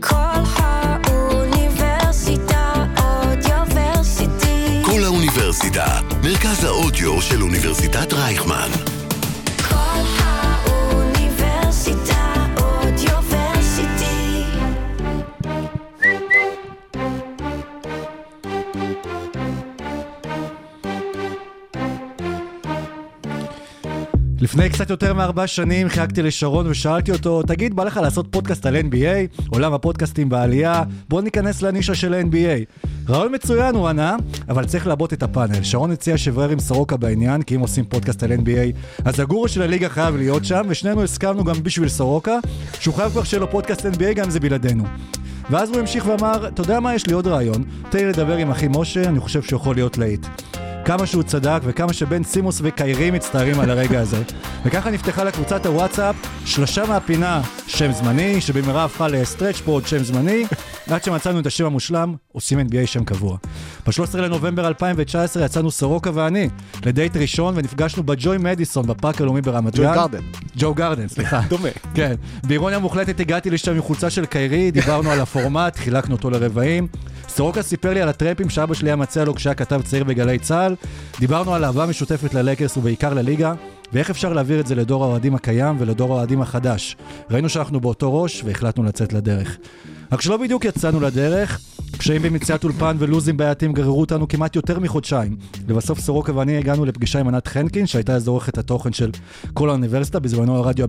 כל האוניברסיטה אודיוורסיטי. כל האוניברסיטה, מרכז האודיו של אוניברסיטת רייכמן. לפני קצת יותר מארבע שנים חיכתי לשרון ושאלתי אותו, תגיד, בא לך לעשות פודקאסט על NBA? עולם הפודקאסטים בעלייה, בוא ניכנס לנישה של NBA. רעיון מצוין, הוא ענה, אבל צריך לעבות את הפאנל. שרון הציע שברר עם סורוקה בעניין, כי אם עושים פודקאסט על NBA, אז הגורו של הליגה חייב להיות שם, ושנינו הסכמנו גם בשביל סורוקה, שהוא חייב כבר שיהיה לו פודקאסט NBA, גם אם זה בלעדינו. ואז הוא המשיך ואמר, אתה יודע מה, יש לי עוד רעיון, תן לי לדבר עם אחי משה, אני חושב שהוא יכול להיות להיט. כמה שהוא צדק וכמה שבן סימוס וקיירי מצטערים על הרגע הזה. וככה נפתחה לקבוצת הוואטסאפ שלושה מהפינה שם זמני, שבמהרה הפכה ל stretch four שם זמני, עד שמצאנו את השם המושלם, עושים NBA שם קבוע. ב-13 לנובמבר 2019 יצאנו סורוקה ואני לדייט ראשון ונפגשנו בג'ו מדיסון בפארק הלאומי ברמת גן. ג'וי גארדן. ג'ו גארדן, סליחה. דומה. כן. באירוניה מוחלטת הגעתי לשם עם חולצה של קיירי, דיברנו על הפורמט, חילקנו אותו לרבעים. סורוקה סיפר לי על הטרמפים שאבא שלי היה מציע לו כשהיה כתב צעיר בגלי צה"ל. דיברנו על אהבה משותפת ללקרס ובעיקר לליגה, ואיך אפשר להעביר את זה לדור האוהדים הקיים ולדור האוהדים החדש. ראינו שאנחנו באותו ראש והחלטנו לצאת לדרך. רק שלא בדיוק יצאנו לדרך, קשיים במציאת אולפן ולוזים בעייתיים גררו אותנו כמעט יותר מחודשיים. לבסוף סורוקה ואני הגענו לפגישה עם ענת חנקין, שהייתה אז עורכת התוכן של כל האוניברסיטה, בזמנו הרדיו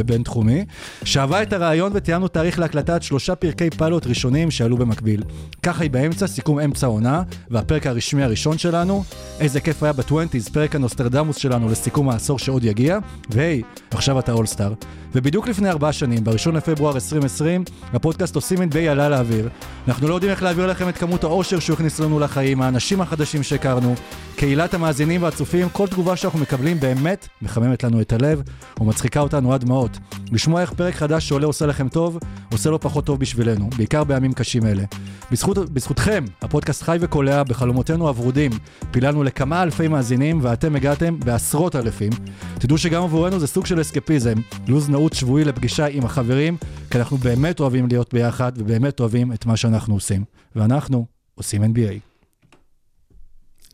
הבינתחומי, שאהבה את הרעיון ותיאמנו תאריך להקלטת שלושה פרקי פיילוט ראשונים שעלו במקביל. ככה היא באמצע, סיכום אמצע העונה, והפרק הרשמי הראשון שלנו. איזה כיף היה ב twenties, פרק הנוסטרדמוס שלנו לסיכום העשור שעוד יגיע, ו hey, עכשיו אתה all-star. ובדיוק לפני ארבע שנים, ב-1 לפברואר 2020, הפודקאסט עושים NBA עלה לאוויר. אנחנו לא יודעים איך להעביר לכם את כמות האושר שהוא הכניס לנו לחיים, האנשים החדשים שהכרנו, קהילת המאזינים והצופים, כל תגובה שאנחנו מקבלים באמת מחממת לנו את הלב ומצחיקה אותנו עד דמעות. לשמוע איך פרק חדש שעולה עושה לכם טוב, עושה לו פחות טוב בשבילנו, בעיקר בימים קשים אלה. בזכות, בזכותכם, הפודקאסט חי וקולע, בחלומותינו הוורודים, פיללנו לכמה אלפי מאזינים ואתם הגעתם בעשרות אלפים. תדעו שגם עבורנו זה סוג של אסקפיזם, לו"ז נעוץ שבועי לפגישה עם החברים, כי אנחנו באמת אוהבים להיות ביחד ובאמת אוהבים את מה שאנחנו עושים. ואנחנו עושים NBA.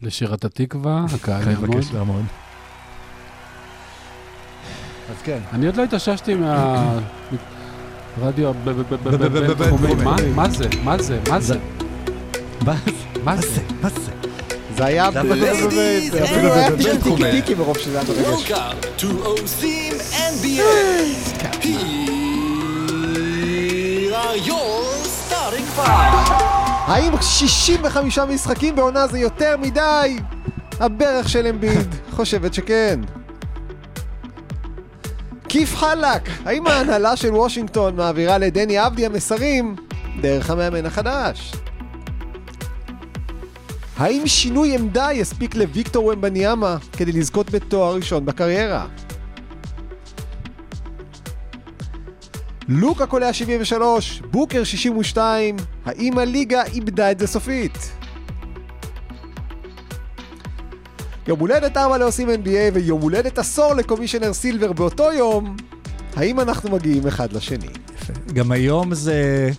לשירת התקווה, הקהל אני יעמוד. מבקש לעמוד. אז כן. אני עוד לא התאוששתי מהרדיו בינתחומי. הבינתחומי. מה? מה זה? מה זה? מה זה? מה מה זה? זה? מה זה? זה היה... אפילו טיקי מרוב שזה היה NBA. Here are your starting five. האם 65 משחקים בעונה זה יותר מדי? הברך של אמביד חושבת שכן. כיף חלק, האם ההנהלה של וושינגטון מעבירה לדני עבדי המסרים דרך המאמן החדש? האם שינוי עמדה יספיק לוויקטור ומבניאמה כדי לזכות בתואר ראשון בקריירה? לוקה קולע 73, בוקר 62, האם הליגה איבדה את זה סופית? יום הולדת 4 לעושים NBA ויום הולדת עשור לקומישיונר סילבר באותו יום, האם אנחנו מגיעים אחד לשני? גם היום זה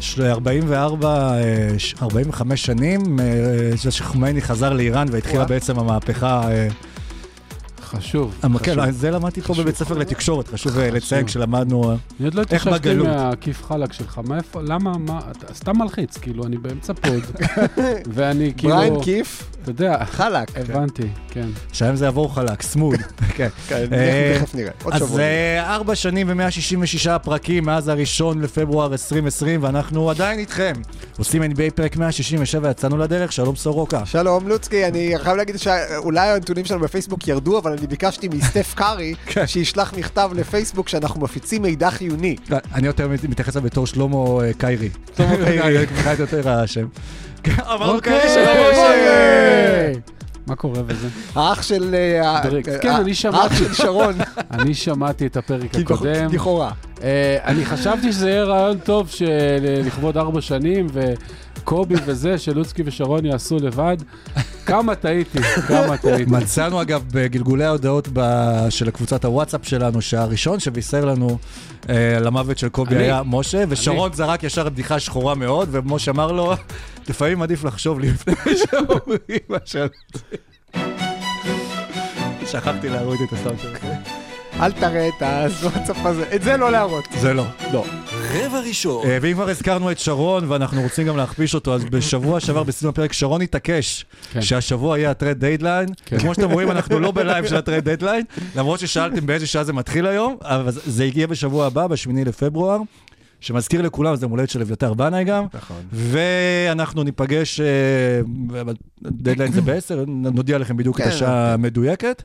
של 44, אה, ש- 45 שנים, אה, זה שחומייני חזר לאיראן והתחילה. בעצם המהפכה. אה, חשוב. המ- חשוב. כן, זה למדתי פה בבית ספר לתקשורת, חשוב אה, לציין כשלמדנו... אה, אני עוד לא איך התאוששתי בגלות? מהכיף חלק שלך. מאיפה? למה? מה? אתה סתם מלחיץ, כאילו, אני באמצע פוד, ואני כאילו... בריין כיף, אתה יודע, חלק. הבנתי, כן. שהיום זה יעבור חלק, סמוד. כן. כן, אה, תכף נראה. עוד אז שבוע. אה, ארבע שנים ו-166 פרקים מאז הראשון לפברואר 2020, ואנחנו עדיין איתכם. עושים NBA פרק 167, יצאנו לדרך, שלום סורוקה. שלום לוצקי, אני חייב להגיד שאולי הנתונים שלנו בפייסבוק ירדו, אבל אני ביקשתי מסטף קארי כן. שישלח מכתב לפייסבוק שאנחנו מפיצים מידע חיוני. אני יותר מתייחס אליו בתור שלמה אה, קיירי. שלמה קיירי. קצת יותר השם. כן, אמרנו אוקיי, קיירי אוקיי. משה. מה קורה בזה? האח של... אה, דריקס. אה, כן, אני שמעתי. האח של שרון, אני שמעתי את הפרק הקודם. לכאורה. אני חשבתי שזה יהיה רעיון טוב לכבוד ארבע שנים, וקובי וזה, שלוצקי ושרון יעשו לבד. כמה טעיתי, כמה טעיתי. מצאנו אגב בגלגולי ההודעות ב- של קבוצת הוואטסאפ שלנו, שהראשון שבישר לנו אה, על המוות של קובי אני. היה משה, ושרון זרק ישר בדיחה שחורה מאוד, ומשה אמר לו, לפעמים עדיף לחשוב לי לפני שאומרים מה שאני רוצה." שכחתי להוריד את הסאונד שלך. אל תראה את הוואטסאפ הזה, את זה לא להראות. זה לא. לא. רבע ראשון. אה, ואם כבר הזכרנו את שרון ואנחנו רוצים גם להכפיש אותו, אז בשבוע שעבר בסיום הפרק שרון התעקש כן. שהשבוע יהיה ה trade deadline. כן. כמו שאתם רואים, אנחנו לא בלייב של ה trade deadline, למרות ששאלתם באיזה שעה זה מתחיל היום, אבל זה- יגיע בשבוע הבא, ב-8 לפברואר. שמזכיר לכולם, זה יום הולדת של אביתר בנאי גם, נכון. ואנחנו ניפגש, אה, דדליין זה ב-10, נודיע לכם בדיוק את כן, השעה המדויקת,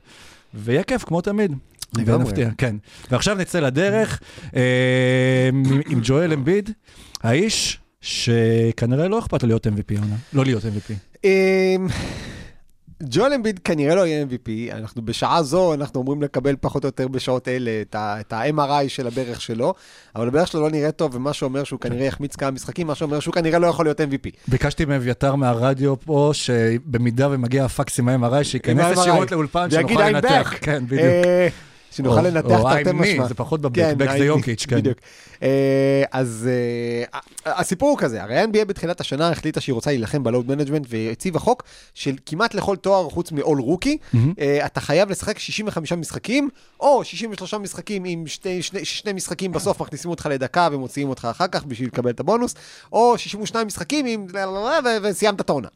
ויהיה כיף, כמו תמיד. לגמרי. ונפתיע, כן. ועכשיו נצא לדרך אה, עם ג'ואל אמביד, האיש שכנראה לא אכפת לו להיות MVP עונה, לא להיות MVP. אמ, ג'ואל אמביד כנראה לא יהיה MVP, אנחנו בשעה זו, אנחנו אמורים לקבל פחות או יותר בשעות אלה את את ה-MRI של הברך שלו, אבל הברך שלו לא נראה טוב, ומה שאומר שהוא כנראה יחמיץ כמה משחקים, מה שאומר שהוא כנראה לא יכול להיות MVP. ביקשתי מאביתר מהרדיו פה, שבמידה ומגיע הפקס עם ה-MRI, שייכנס. ישירות לאולפן, שנוכל "I'm לנתח. back". כן, בדיוק. אה, שנוכל לנתח או תרתי משמע. זה פחות ב back, כן, זה יוקיץ', כן. בדיוק. אה, אז אה, הסיפור הוא כזה, הרי ה-NBA בתחילת השנה החליטה שהיא רוצה להילחם ב load management והציבה חוק של כמעט לכל תואר חוץ מ- all rookie, אתה חייב לשחק 65 משחקים, או 63 משחקים עם שני, משחקים בסוף מכניסים אותך לדקה ומוציאים אותך אחר כך בשביל לקבל את הבונוס, או 62 משחקים עם... וסיימת את העונה.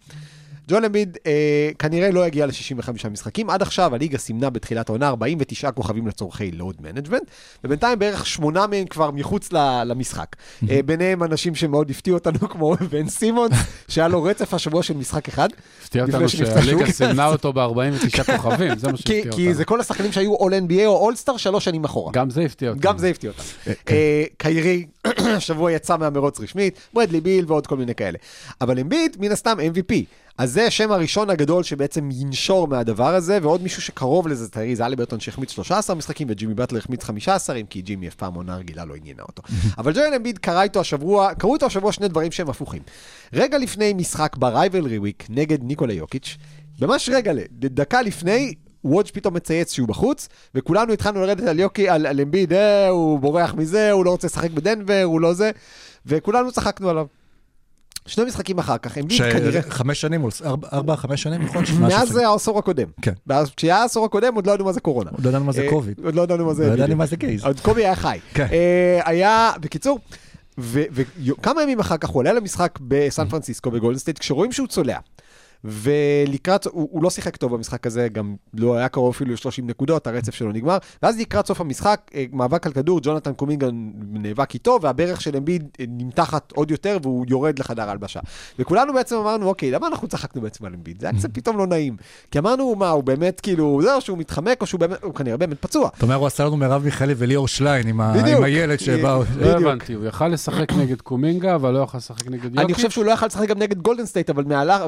ג'ואל אמביד אה, כנראה לא יגיע ל-65 משחקים. עד עכשיו הליגה סימנה בתחילת העונה 49 כוכבים לצורכי load management, ובינתיים בערך שמונה מהם כבר מחוץ ל- למשחק. אה, ביניהם אנשים שמאוד הפתיעו אותנו, כמו בן סימונס, שהיה לו רצף השבוע של משחק אחד. הפתיע אותנו שהליגה. סימנה אותו ב-49 כוכבים, זה מה כי, שהפתיע כי אותנו. זה כל השחקנים שהיו All NBA או All Star שלוש שנים אחורה. גם זה הפתיע אותנו. גם זה הפתיע אותם. אה, קיירי, השבוע יצא מהמרוץ רשמית, ברדלי ביל ועוד כל מיני כאלה. אבל אמביט, מן הסתם MVP. אז זה השם הראשון הגדול שבעצם ינשור מהדבר הזה, ועוד מישהו שקרוב לזה, טיירי זליברטון שהחמיץ 13 משחקים, וג'ימי באטלר החמיץ 15, אם כי ג'ימי אף פעם עונה רגילה לא עניינה אותו. אבל ג'ויל אמביד קרא איתו השבוע, קראו איתו השבוע שני דברים שהם הפוכים. רגע לפני משחק ב rivalry week נגד ניקולה יוקיץ', ממש רגע, דקה לפני, וודג' פתאום מצייץ שהוא בחוץ, וכולנו התחלנו לרדת על יוקי', על, על אמביד, אה, הוא בורח מזה, הוא לא רוצה לשחק בדנבר, הוא לא זה, וכולנו צחקנו עליו. שני משחקים אחר כך, אמביד כנראה... חמש שנים, ארבע- ארבע, חמש שנים, נכון? מאז העשור הקודם. כן. ואז כשהיה העשור הקודם עוד לא ידענו מה זה קורונה. עוד לא ידענו מה זה אה, קוביד. עוד לא ידענו מה זה... לא ידענו. מה זה guys. עוד קובי היה חי. כן. אה, היה, בקיצור, וכמה ימים אחר כך הוא עולה למשחק בסן פרנסיסקו בגולדן סטייט, כשרואים שהוא צולע. ולקראת, הוא, הוא לא שיחק טוב במשחק הזה, גם לא היה קרוב אפילו ל-30 נקודות, הרצף שלו נגמר. ואז לקראת סוף המשחק, אה, מאבק על כדור, ג'ונתן קומינגה נאבק איתו, והברך של אמביד אה, נמתחת עוד יותר, והוא יורד לחדר ההלבשה. וכולנו בעצם אמרנו, אוקיי, למה אנחנו צחקנו בעצם על אמביד? זה היה קצת פתאום לא נעים. כי אמרנו, מה, הוא באמת כאילו, זהו, שהוא מתחמק, או שהוא באמת, הוא כנראה באמת פצוע. אתה אומר, הוא עשה לנו מרב מיכאלי וליאור שליין עם ה- בדיוק. עם הילד שבאו. לא בדיוק. הבנתי, הוא יכל לשחק נגד קומינגה, אבל לא יכל לשחק נגד יוקיץ'. אני חושב שהוא לא יכל לשחק גם נגד גולדן סטייט, אבל מהלך-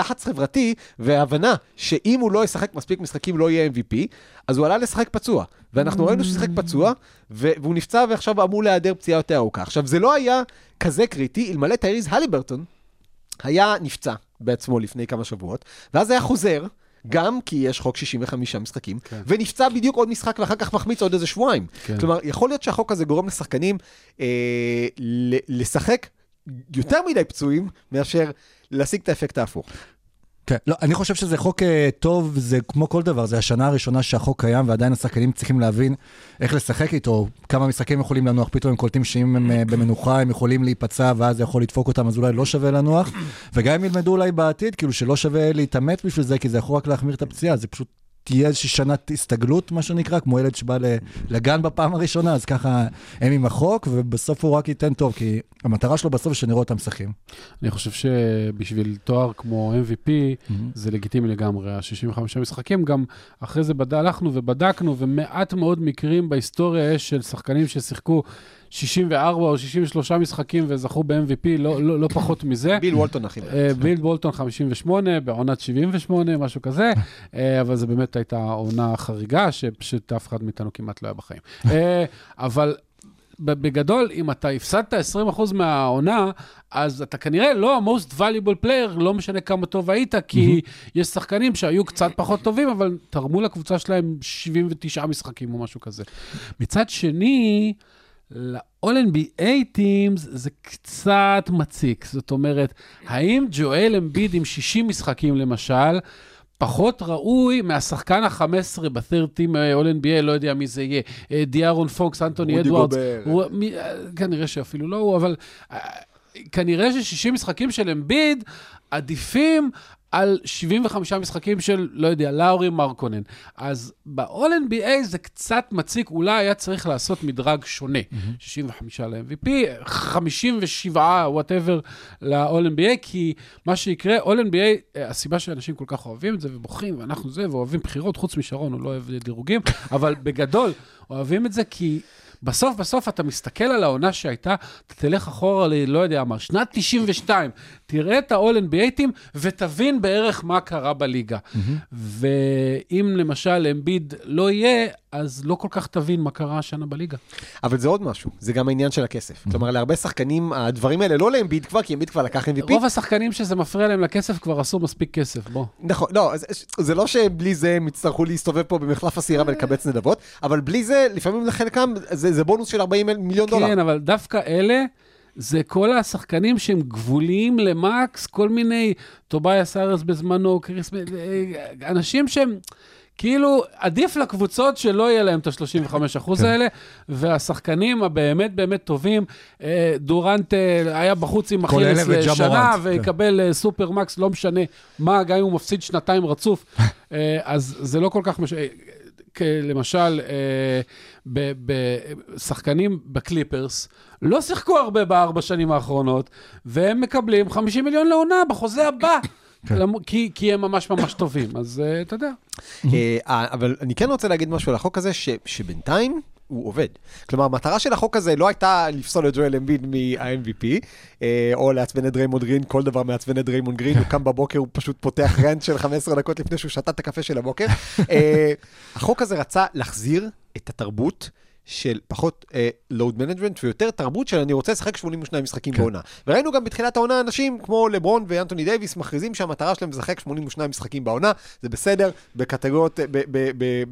מלחץ חברתי והבנה שאם הוא לא ישחק מספיק משחקים לא יהיה MVP, אז הוא עלה לשחק פצוע. ואנחנו ראינו שהוא שיחק פצוע, והוא נפצע ועכשיו אמור להיעדר פציעה יותר ארוכה. עכשיו, זה לא היה כזה קריטי, אלמלא טייריס הליברטון היה נפצע בעצמו לפני כמה שבועות, ואז היה חוזר. גם כי יש חוק 65 משחקים, כן. ונפצע בדיוק עוד משחק ואחר כך מחמיץ עוד איזה שבועיים. כן. כלומר, יכול להיות שהחוק הזה גורם לשחקנים אה, לשחק יותר מדי פצועים מאשר להשיג את האפקט ההפוך. כן, לא, אני חושב שזה חוק אה, טוב, זה כמו כל דבר, זה השנה הראשונה שהחוק קיים ועדיין השחקנים צריכים להבין איך לשחק איתו, כמה משחקים יכולים לנוח, פתאום הם קולטים שאם הם אה, במנוחה הם יכולים להיפצע ואז זה יכול לדפוק אותם, אז אולי לא שווה לנוח, וגם אם ילמדו אולי בעתיד, כאילו שלא שווה להתאמץ בשביל זה, כי זה יכול רק להחמיר את הפציעה, זה פשוט תהיה איזושהי שנת הסתגלות, מה שנקרא, כמו ילד שבא לגן בפעם הראשונה, אז ככה הם עם החוק, ובסוף הוא רק ייתן טוב, כי המטרה שלו בסוף זה שנראה אותם משחקים. אני חושב שבשביל תואר כמו MVP, זה לגיטימי לגמרי, ה-65 משחקים. גם אחרי זה בד... הלכנו ובדקנו, ומעט מאוד מקרים בהיסטוריה יש של שחקנים ששיחקו 64 או 63 משחקים וזכו ב-MVP, לא, לא, לא פחות מזה. ביל וולטון הכי מעט. אה, ביל בולטון 58, בעונת 78, משהו כזה, אה, אבל זו באמת הייתה עונה חריגה, שפשוט אף אחד מאיתנו כמעט לא היה בחיים. אה, אבל בגדול, אם אתה הפסדת 20% מהעונה, אז אתה כנראה לא ה-most valuable player, לא משנה כמה טוב היית, כי יש שחקנים שהיו קצת פחות טובים, אבל תרמו לקבוצה שלהם 79 משחקים או משהו כזה. מצד שני, ל-all-NBA Teams זה קצת מציק. זאת אומרת, האם ג'ואל אמביד עם 60 משחקים למשל, פחות ראוי מהשחקן ה-15 ב-third team אה, all-NBA, לא יודע מי זה יהיה, אה, דיארון פוקס, אנטוני רודי אדוארדס. גובר. הוא- מי- אה, כנראה שאפילו לא הוא, אבל אה, כנראה ש-60 משחקים של אמביד עדיפים על 75 משחקים של, לא יודע, לאורי מרקונן. אז ב-all-NBA זה קצת מציק, אולי היה צריך לעשות מדרג שונה. 65 ל-MVP, 57, וואטאבר, ל-all-NBA, כי מה שיקרה, all-NBA, אה, הסיבה שאנשים כל כך אוהבים את זה ובוכים, ואנחנו זה, ואוהבים בחירות, חוץ משרון, הוא לא אוהב דירוגים, אבל בגדול, אוהבים את זה כי... בסוף, בסוף אתה מסתכל על העונה שהייתה, אתה תלך אחורה ל... לא יודע מה, שנת 92, תראה את ה-all-NBA ותבין בערך מה קרה בליגה. ואם למשל אמביד לא יהיה, אז לא כל כך תבין מה קרה השנה בליגה. אבל זה עוד משהו, זה גם העניין של הכסף. כלומר, להרבה שחקנים, הדברים האלה לא לאמביד כבר, כי אמביד כבר לקח MVP. רוב השחקנים שזה מפריע להם לכסף כבר עשו מספיק כסף, בוא. נכון, לא, זה, זה לא שבלי זה הם יצטרכו להסתובב פה במחלף הסירה ולקבץ נדבות, אבל בלי זה, לפעמים לחלקם, זה, זה בונוס של 40 מיליון דולר. כן, אבל דווקא אלה, זה כל השחקנים שהם גבוליים ל max, כל מיני, טוביאס האריס בזמנו, קריס, אה, אנשים שהם... כאילו, עדיף לקבוצות שלא יהיה להם את ה-35% כן. האלה, והשחקנים הבאמת באמת טובים, אה, דורנט אה, היה בחוץ עם אכילס לשנה, כן. ויקבל אה, super max, לא משנה מה, גם אם הוא מפסיד שנתיים רצוף, אז זה לא כל כך מש... כ- למשל, אה, שחקנים בקליפרס לא שיחקו הרבה בארבע שנים האחרונות, והם מקבלים 50 מיליון לעונה בחוזה הבא, למ- כי, כי הם ממש ממש טובים. אז אה, אתה יודע. אה, אבל אני כן רוצה להגיד משהו על החוק הזה, ש, שבינתיים הוא עובד. כלומר, המטרה של החוק הזה לא הייתה לפסול את ג'ואל אמביד מה-MVP, אה, או לעצבן את דריימונד גרין, כל דבר מעצבן את דריימונד גרין, הוא קם בבוקר, הוא פשוט פותח rant של 15 דקות לפני שהוא שתה את הקפה של הבוקר. אה, החוק הזה רצה להחזיר את התרבות. של פחות load management ויותר תרבות של אני רוצה לשחק 82 משחקים כן. בעונה. וראינו גם בתחילת העונה אנשים כמו לברון ואנטוני דייוויס מכריזים שהמטרה שלהם לשחק 82 משחקים בעונה, זה בסדר, בקטגוריות,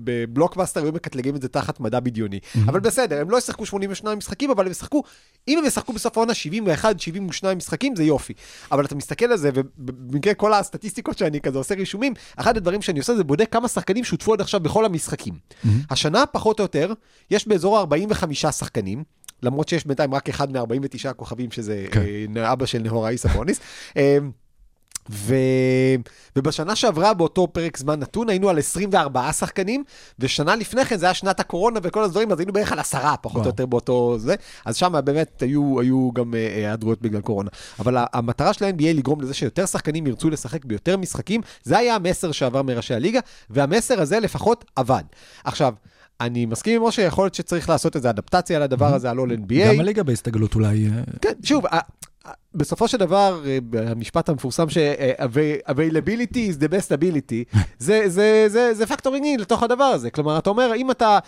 בבלוקבאסטר היו מקטלגים את זה תחת מדע בדיוני. אבל בסדר, הם לא ישחקו 82 משחקים, אבל הם ישחקו, אם הם ישחקו בסוף העונה 71, 72 משחקים, זה יופי. אבל אתה מסתכל על זה, ובמקרה כל הסטטיסטיקות שאני כזה עושה רישומים, אחד הדברים שאני עושה זה בודק כמה שחקנים שותפו עד עכשיו בכל המשחקים. השנה, פחות או יותר, יש באזור ה-45 שחקנים. למרות שיש בינתיים רק אחד מ-49 הכוכבים, שזה כן. אה, אבא של נהוראי סבוניס. אה, ו... ובשנה שעברה, באותו פרק זמן נתון, היינו על 24 שחקנים, ושנה לפני כן, זה היה שנת הקורונה וכל הדברים, אז היינו בערך על עשרה, פחות וואו. או יותר באותו זה. אז שם באמת היו, היו גם אה, היעדרויות בגלל קורונה. אבל המטרה של ה-NBA לגרום לזה שיותר שחקנים ירצו לשחק ביותר משחקים, זה היה המסר שעבר מראשי הליגה, והמסר הזה לפחות עבד. עכשיו, אני מסכים עם משה, יכול להיות שצריך לעשות איזו אדפטציה לדבר הזה על All NBA. גם הליגה בהסתגלות אולי... אה, כן, שוב, בסופו של דבר, אה, המשפט המפורסם ש-availability is the best ability, זה- זה- לתוך הדבר הזה. כלומר, אתה אומר, אם אתה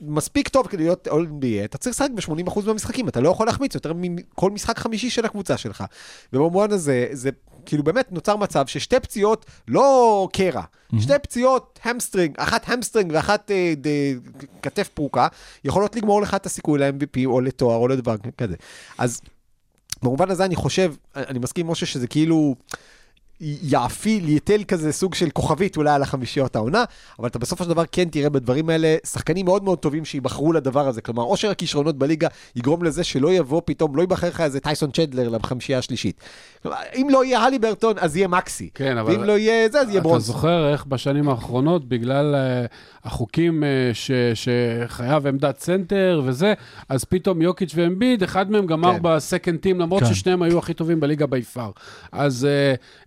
מספיק טוב כדי להיות All-NBA, אתה צריך לשחק ב-80% מהמשחקים, אתה לא יכול להחמיץ יותר מכל משחק חמישי של הקבוצה שלך. ובמובן הזה, זה כאילו באמת נוצר מצב ששתי פציעות, לא קרע, שתי פציעות hamstring, אחת hamstring ואחת אה, ד- כתף פרוקה, יכולות לגמור לך את הסיכוי ל-MVP או לתואר או לדבר כזה. אז במובן הזה אני חושב, אני מסכים עם משה שזה כאילו יאפיל, ייתן כזה סוג של כוכבית אולי על החמישיות העונה, אבל אתה בסופו של דבר כן תראה בדברים האלה שחקנים מאוד מאוד טובים שייבחרו לדבר הזה. כלומר, עושר הכישרונות בליגה יגרום לזה שלא יבוא פתאום, לא ייבחר לך איזה טייסון צ'נדלר לחמישייה השלישית. כלומר, אם לא יהיה הליברטון, אז יהיה מקסי. כן, אבל- ואם לא יהיה זה, אז יהיה את ברונסון. זוכר איך בשנים האחרונות, בגלל אה, החוקים אה, ש, שחייב עמדת סנטר וזה, אז פתאום יוקיץ' ואמביד, אחד מהם גמר כן. ב second team, למרות כן. ששניהם היו הכי טובים בליגה by far. אז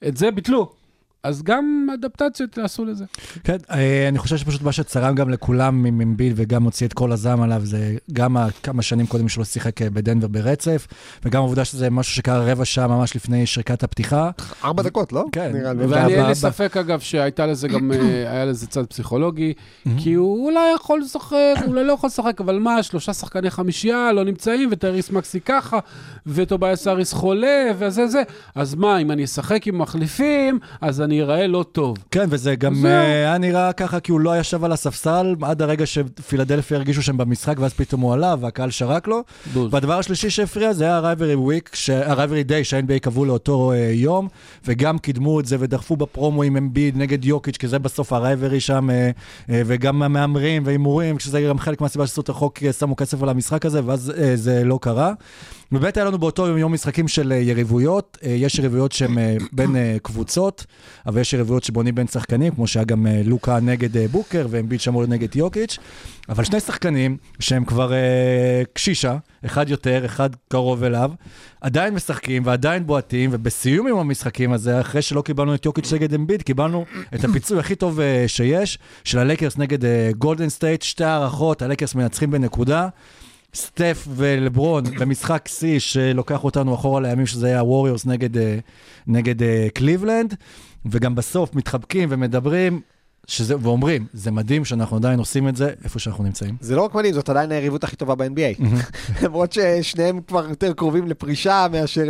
אה, את זה ביטלו. אז גם אדפטציות יעשו לזה. כן, אה, אני חושב שפשוט מה שצרם גם לכולם עם אמביד וגם הוציא את כל הזעם עליו, זה גם כמה שנים קודם שלו שיחק אה, בדנבר ברצף, וגם העובדה שזה משהו שקרה רבע שעה ממש לפני שריקת הפתיחה. ארבע דקות, לא? כן. נראה לי. ואני אין לי ספק, אגב, שהייתה לזה גם, אה, היה לזה צד פסיכולוגי, כי הוא אולי יכול לשחק, אולי לא יכול לשחק, אבל מה, שלושה שחקני חמישייה לא נמצאים, וטריס מקסי ככה, וטובייס אריס חולה, וזה זה. אז מה, אם אני אשחק עם מחליפים, אז אני אראה לא טוב. כן, וזה גם זהו. אה, היה נראה ככה כי הוא לא ישב על הספסל עד הרגע שפילדלפיה הרגישו שהם במשחק, ואז פתאום הוא עלה והקהל שרק לו. בוז. והדבר השלישי שהפריע זה היה הרייברי וויק, הרייברי דיי שה-NBA קבעו לאותו אה, יום, וגם קידמו את זה ודחפו בפרומו עם אמביד נגד יוקיץ', כי זה בסוף הרייברי שם, אה, אה, וגם המהמרים והימורים, שזה גם חלק מהסיבה שעשו את החוק, שמו כסף על המשחק הזה, ואז אה, זה לא קרה. באמת היה לנו באותו יום, יום משחקים של אה, יריבויות, אה, יש יריבויות שהן אה, בין קבוצות, אבל יש יריבויות שבונים בין שחקנים, כמו שהיה גם לוקה נגד בוקר ואמביד שמור נגד יוקיץ', אבל שני שחקנים שהם כבר קשישים, אחד יותר, אחד קרוב אליו, עדיין משחקים ועדיין בועטים, ובסיום עם המשחקים הזה, אחרי שלא קיבלנו את יוקיץ' נגד אמביד, קיבלנו את הפיצוי הכי טוב שיש, של הלייקרס נגד גולדן סטייט, שתי הארכות, הלייקרס מנצחים בנקודה. סטף ולברון במשחק שיא שלוקח אותנו אחורה לימים שזה היה ווריורס נגד, אה, נגד אה, קליבלנד, וגם בסוף מתחבקים ומדברים שזה, ואומרים, זה מדהים שאנחנו עדיין עושים את זה איפה שאנחנו נמצאים. זה לא רק מדהים, זאת עדיין היריבות הכי טובה ב-NBA. למרות ששניהם כבר יותר קרובים לפרישה מאשר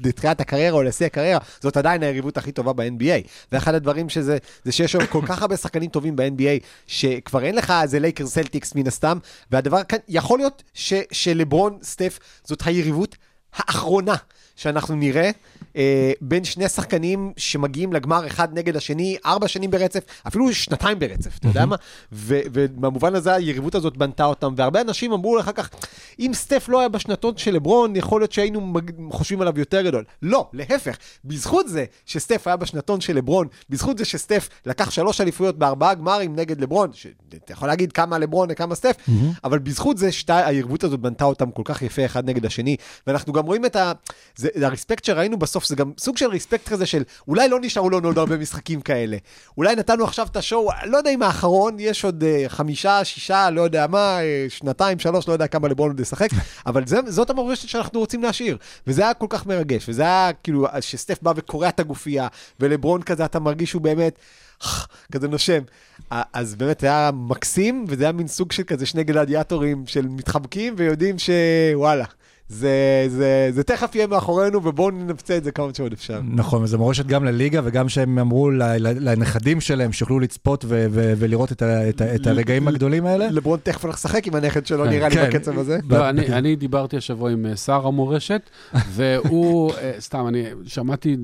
לתחילת הקריירה או לשיא הקריירה, זאת עדיין היריבות הכי טובה ב-NBA. ואחד הדברים שזה, זה שיש היום כל כך הרבה שחקנים טובים ב-NBA, שכבר אין לך איזה לייקרס סלטיקס מן הסתם, והדבר כאן, יכול להיות ש- שלברון סטף זאת היריבות האחרונה שאנחנו נראה. אה, בין שני שחקנים שמגיעים לגמר אחד נגד השני, ארבע שנים ברצף, אפילו שנתיים ברצף, אתה יודע מה? ובמובן הזה היריבות הזאת בנתה אותם, והרבה אנשים אמרו אחר כך, אם סטף לא היה בשנתון של לברון, יכול להיות שהיינו מג- חושבים עליו יותר גדול. לא, להפך, בזכות זה שסטף היה בשנתון של לברון, בזכות זה שסטף לקח שלוש אליפויות בארבעה גמרים נגד לברון, שאתה יכול להגיד כמה לברון וכמה סטף, אבל בזכות זה שתי, היריבות הזאת בנתה אותם כל כך יפה אחד נגד השני, ואנחנו גם רואים את ה... זה, זה הרספקט שראינו בסוף, זה גם סוג של רספקט כזה של אולי לא נשארו לנו עוד הרבה משחקים כאלה. אולי נתנו עכשיו את השואו, לא יודע אם האחרון, יש עוד uh, חמישה, שישה, לא יודע מה, uh, שנתיים, שלוש, לא יודע כמה לברון עוד ישחק, אבל זה, זאת המורשת שאנחנו רוצים להשאיר. וזה היה כל כך מרגש, וזה היה כאילו, שסטף בא וקורע את הגופייה, ולברון כזה, אתה מרגיש שהוא באמת... כזה נושם. אז באמת היה מקסים, וזה היה מין סוג של כזה שני גלדיאטורים של מתחבקים ויודעים שוואלה, זה, זה, זה תכף יהיה מאחורינו ובואו ננפצה את זה כמה שעוד אפשר. נכון, וזו מורשת גם לליגה, וגם שהם אמרו לנכדים שלהם שיוכלו לצפות ו- ו- ולראות את, ה- את, ה- את הרגעים הגדולים האלה. לברון תכף הולך לשחק עם הנכד שלו, כן. נראה לי כן. בקצב הזה. לא, אני, אני דיברתי השבוע עם אה, שר המורשת, והוא, אה, סתם, אני שמעתי,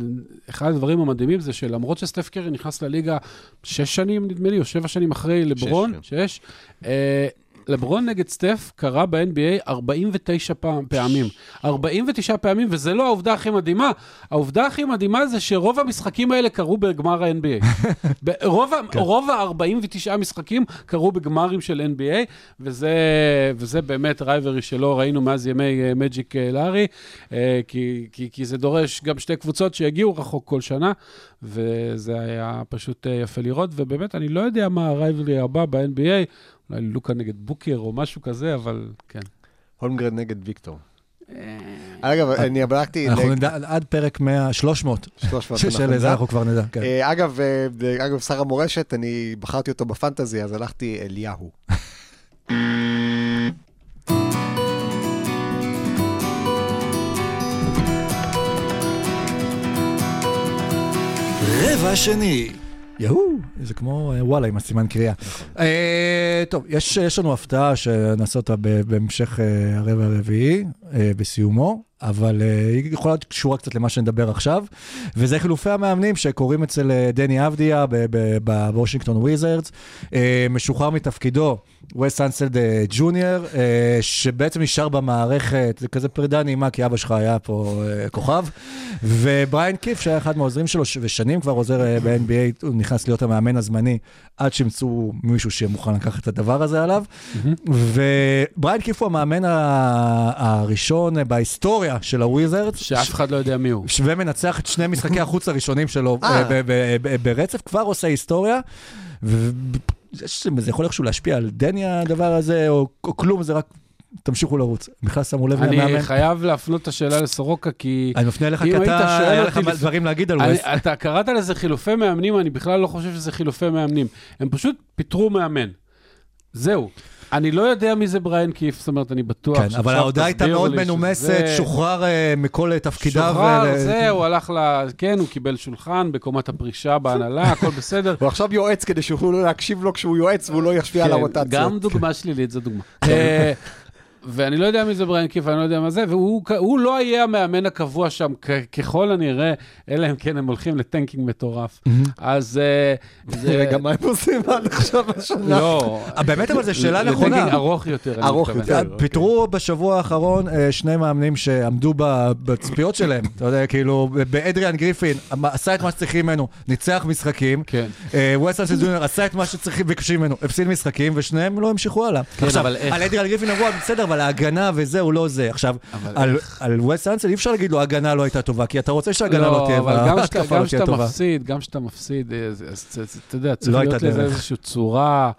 אחד הדברים המדהימים זה שלמרות שסטף קרי נכנס לליגה שש שנים, נדמה לי, או שבע שנים אחרי לברון, כן. שש, אה, לברון נגד סטף קרה ב-NBA 49 פעם, פעמים. 49 פעמים, וזה לא העובדה הכי מדהימה. העובדה הכי מדהימה זה שרוב המשחקים האלה קרו בגמר ה-NBA. רוב, ה- רוב ה-49 משחקים קרו בגמרים של NBA, וזה, וזה באמת רייברי שלא ראינו מאז ימי אה, מג'יק אה, לארי, אה, כי, כי, כי זה דורש גם שתי קבוצות שיגיעו רחוק כל שנה, וזה היה פשוט אה, יפה לראות, ובאמת, אני לא יודע מה הרייברי הבא ב-NBA, אולי לוקה נגד בוקר או משהו כזה, אבל כן. הולמגרד נגד ויקטור. אגב, אני בדקתי, אנחנו נדע עד פרק 100, 300, 300 של אנחנו זה נדע. אנחנו כבר נדע, כן. אה, אגב, אה, אגב, שר המורשת, אני בחרתי אותו בפנטזי, אז הלכתי אליהו. רבע שני. יהוא, זה כמו אה, וואלה עם הסימן קריאה. אה, טוב, יש לנו הפתעה שנעשה אותה בהמשך אה, הרבע הרביעי, בסיומו, אבל אה, היא יכולה להיות קשורה קצת למה שנדבר עכשיו, וזה חילופי המאמנים שקורים אצל אה, דני אבדיה בוושינגטון וויזרדס, אה, משוחרר מתפקידו. וס אנסלד אה, ג'וניור, אה, שבעצם נשאר במערכת, זה כזה פרידה נעימה, כי אבא שלך היה פה אה, כוכב, ובריין קיף, שהיה אחד מהעוזרים שלו, ושנים כבר עוזר אה, ב-NBA, הוא נכנס להיות המאמן הזמני, עד שימצאו מישהו שמוכן לקחת את הדבר הזה עליו. ובריין קיף הוא המאמן ה- הראשון אה, בהיסטוריה של הוויזרדס. שאף אחד לא יודע מי הוא. ומנצח את שני משחקי החוץ הראשונים שלו אה. אה, ברצף, כבר עושה היסטוריה. זה יכול איכשהו להשפיע על דני הדבר הזה, או, כלום, זה רק תמשיכו לרוץ. בכלל שמו לב אני למאמן. חייב להפנות את השאלה לסורוקה, כי... אני מפנה אליך אם כי היית אתה, שואל היה אותי לך לפ- דברים להגיד על אני, ווסט. אתה קראת לזה חילופי מאמנים, אני בכלל לא חושב שזה חילופי מאמנים. הם פשוט פיטרו מאמן. זהו. אני לא יודע מי זה בריין קיף, זאת אומרת, אני בטוח כן, אבל ההודעה הייתה מאוד מנומסת, שזה- שוחרר אה, מכל אה, תפקידיו. שוחרר, ו- זה, הוא הלך ל... כן, הוא קיבל שולחן בקומת הפרישה בהנהלה, הכל בסדר. הוא עכשיו יועץ כדי שיוכלו להקשיב לו כשהוא יועץ והוא לא ישפיע על כן, הרוטציות. גם דוגמה שלילית זו דוגמה. אה, ואני לא יודע מי זה בריין קיף, אני לא יודע מה זה, והוא הוא לא יהיה המאמן הקבוע שם, ככל הנראה, אלא אם כן הם הולכים ל tanking מטורף. אז אה. רגע, מה הם עושים עד עכשיו השנה? לא. אה, באמת, אבל זו שאלה ל tanking נכונה. ארוך יותר, ארוך. יותר. אה, פיטרו בשבוע האחרון אה, שני מאמנים שעמדו ב- בציפיות שלהם, אתה יודע, כאילו, באדריאן גריפין, עשה את מה שצריכים ממנו, ניצח משחקים, כן. ווסטרן ג'וניור עשה את מה שצריכים וביקשים ממנו, הפסיד משחקים, ושניהם לא המשיכו הלאה. כן, עכשיו? על אדריאן גריפין אמרו, בסדר, אבל ההגנה וזה, הוא לא זה. עכשיו, על- על ווסט אנסל אי אפשר להגיד לו, ההגנה לא הייתה טובה, כי אתה רוצה שההגנה לא תהיה, גם וההתקפה גם לא תהיה כשאתה טובה. מפסיד, גם כשאתה מפסיד, אה, אז- אז אז- אז אתה יודע, צריך לא להיות לזה. איזושהי צורה,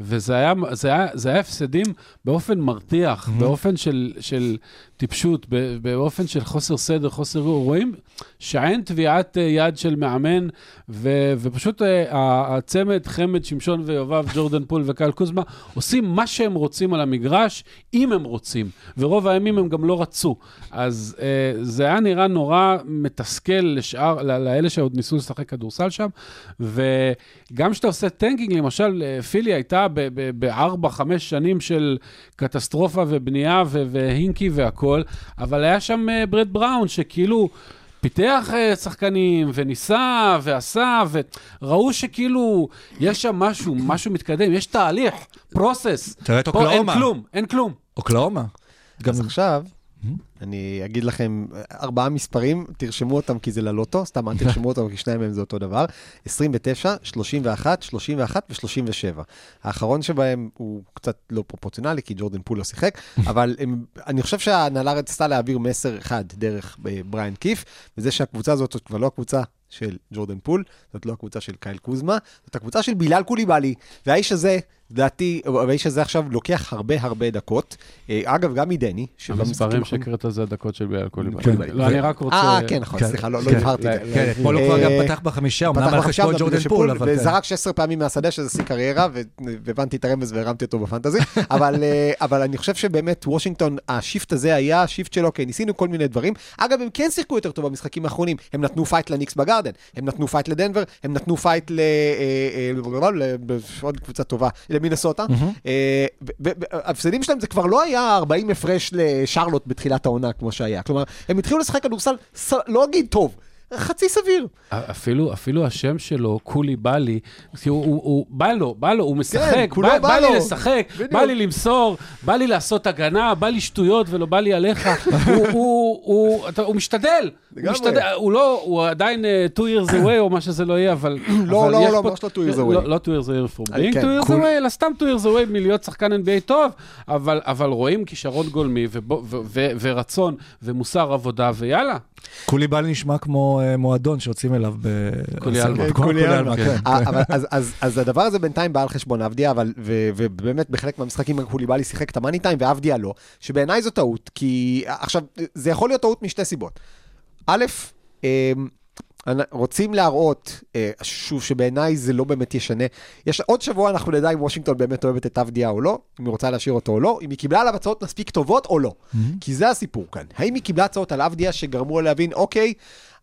וזה היה, זה היה, זה היה הפסדים באופן מרתיח, באופן של, של טיפשות, באופן של חוסר סדר, חוסר רואים שאין טביעת אה, יד של מאמן, ו, ופשוט אה, הצמד, חמד, שמשון ויואב, ג'ורדן פול וקייל קוזמה, עושים מה שהם רוצים על המגרש, אם הם רוצים, ורוב הימים הם גם לא רצו. אז אה, זה היה נראה נורא מתסכל לשאר, לאלה שעוד ניסו לשחק כדורסל שם, וגם כשאתה עושה tanking, למשל, פילי הייתה בארבע, חמש שנים של קטסטרופה ובנייה והינקי והכול, אבל היה שם אה, ברד בראון, שכאילו... פיתח אה, שחקנים, וניסה, ועשה, וראו שכאילו, יש שם משהו, משהו מתקדם, יש תהליך, פרוסס. תראה את פה אין אוקלאומה. כלום, אין כלום. אוקלאומה. גם אז עכשיו, אני אגיד לכם ארבעה מספרים, תרשמו אותם כי זה ללוטו, סתם אל תרשמו אותם כי שניים מהם זה אותו דבר. 29, 31, 31 ו-37. האחרון שבהם הוא קצת לא פרופורציונלי, כי ג'ורדן פול לא שיחק, אבל הם, אני חושב שההנהלה רצתה להעביר מסר אחד דרך אה, בריין קיף, וזה שהקבוצה הזאת זאת כבר לא הקבוצה של ג'ורדן פול, זאת לא הקבוצה של קייל קוזמה, זאת הקבוצה של בילאל קוליבאלי, והאיש הזה, לדעתי, והאיש הזה עכשיו לוקח הרבה הרבה דקות. אה, אגב, גם מדני, המספרים שהקראת זה הדקות של בילאל קוליבאלי. כן. לא, אני רק רוצה... אה, כן, נכון, כן, סליחה, לא לא כן. הבהרתי את זה. כן, אתמול הוא כבר אה, גם פתח בחמישייה, אמנם על חשבון ג'ורדן פול, אבל כן. וזרק 16 פעמים מהשדה, שזה שיא קריירה, והבנתי את הרמז והרמתי אותו ב fantasy. אבל, אה, אבל אני חושב שבאמת וושינגטון, ה shift הזה היה ה shift שלו, כן, ניסינו כל מיני דברים. אגב, הם כן שיחקו יותר טוב במשחקים האחרונים. הם נתנו fight לניקס בגרדן, הם נתנו fight לדנבר, הם נתנו fight ל... אה, אה, ל- עוד קבוצה טובה, למינסוטה. אה, ההפסדים שלהם זה כבר לא היה 40 הפרש לשרלוט בתחילת העונה, כמו שהיה. כלומר, הם התחילו לשחק כדורסל, לא אגיד טוב, חצי סביר. אפילו, אפילו השם שלו, קולי בא לי, כי הוא, הוא, הוא בא לו, בא לו, הוא משחק, כולו בא, בא בא לו. לי לשחק, בדיוק. בא לי למסור, בא לי לעשות הגנה, בא לי שטויות ולא בא לי עליך. הוא, הוא, הוא, אתה, הוא משתדל, הוא. משתדל, הוא לא, הוא עדיין uh, two years away או מה שזה לא יהיה, אבל... לא, אבל לא, לא, פה- ממש לא two years לא, away. לא two years away from אני being כן, two years away, אלא סתם two years away מלהיות שחקן NBA טוב, אבל, אבל רואים כישרון גולמי ובו- ו- ו- ורצון ומוסר עבודה, ויאללה. קוליבאלי נשמע כמו אה, מועדון שיוצאים אליו ב... קולי עלמה. כמו קולי קולי עלמה, עלמה, כן. אה, אבל אז- אז- אז הדבר הזה בינתיים בא על חשבון ו- ובאמת בחלק מהמשחקים קוליבאלי שיחק את המאני טיים ואבדיה לא, שבעיניי זו טעות, כי עכשיו, זה יכול להיות טעות משתי סיבות. א', אמ, רוצים להראות, אה, שוב, שבעיניי זה לא באמת ישנה. יש עוד שבוע אנחנו נדע אם וושינגטון באמת אוהבת את אבדיה או לא, אם היא רוצה להשאיר אותו או לא, אם היא קיבלה עליו הצעות מספיק טובות או לא. כי זה הסיפור כאן. האם היא קיבלה הצעות על אבדיה שגרמו לה להבין, אוקיי,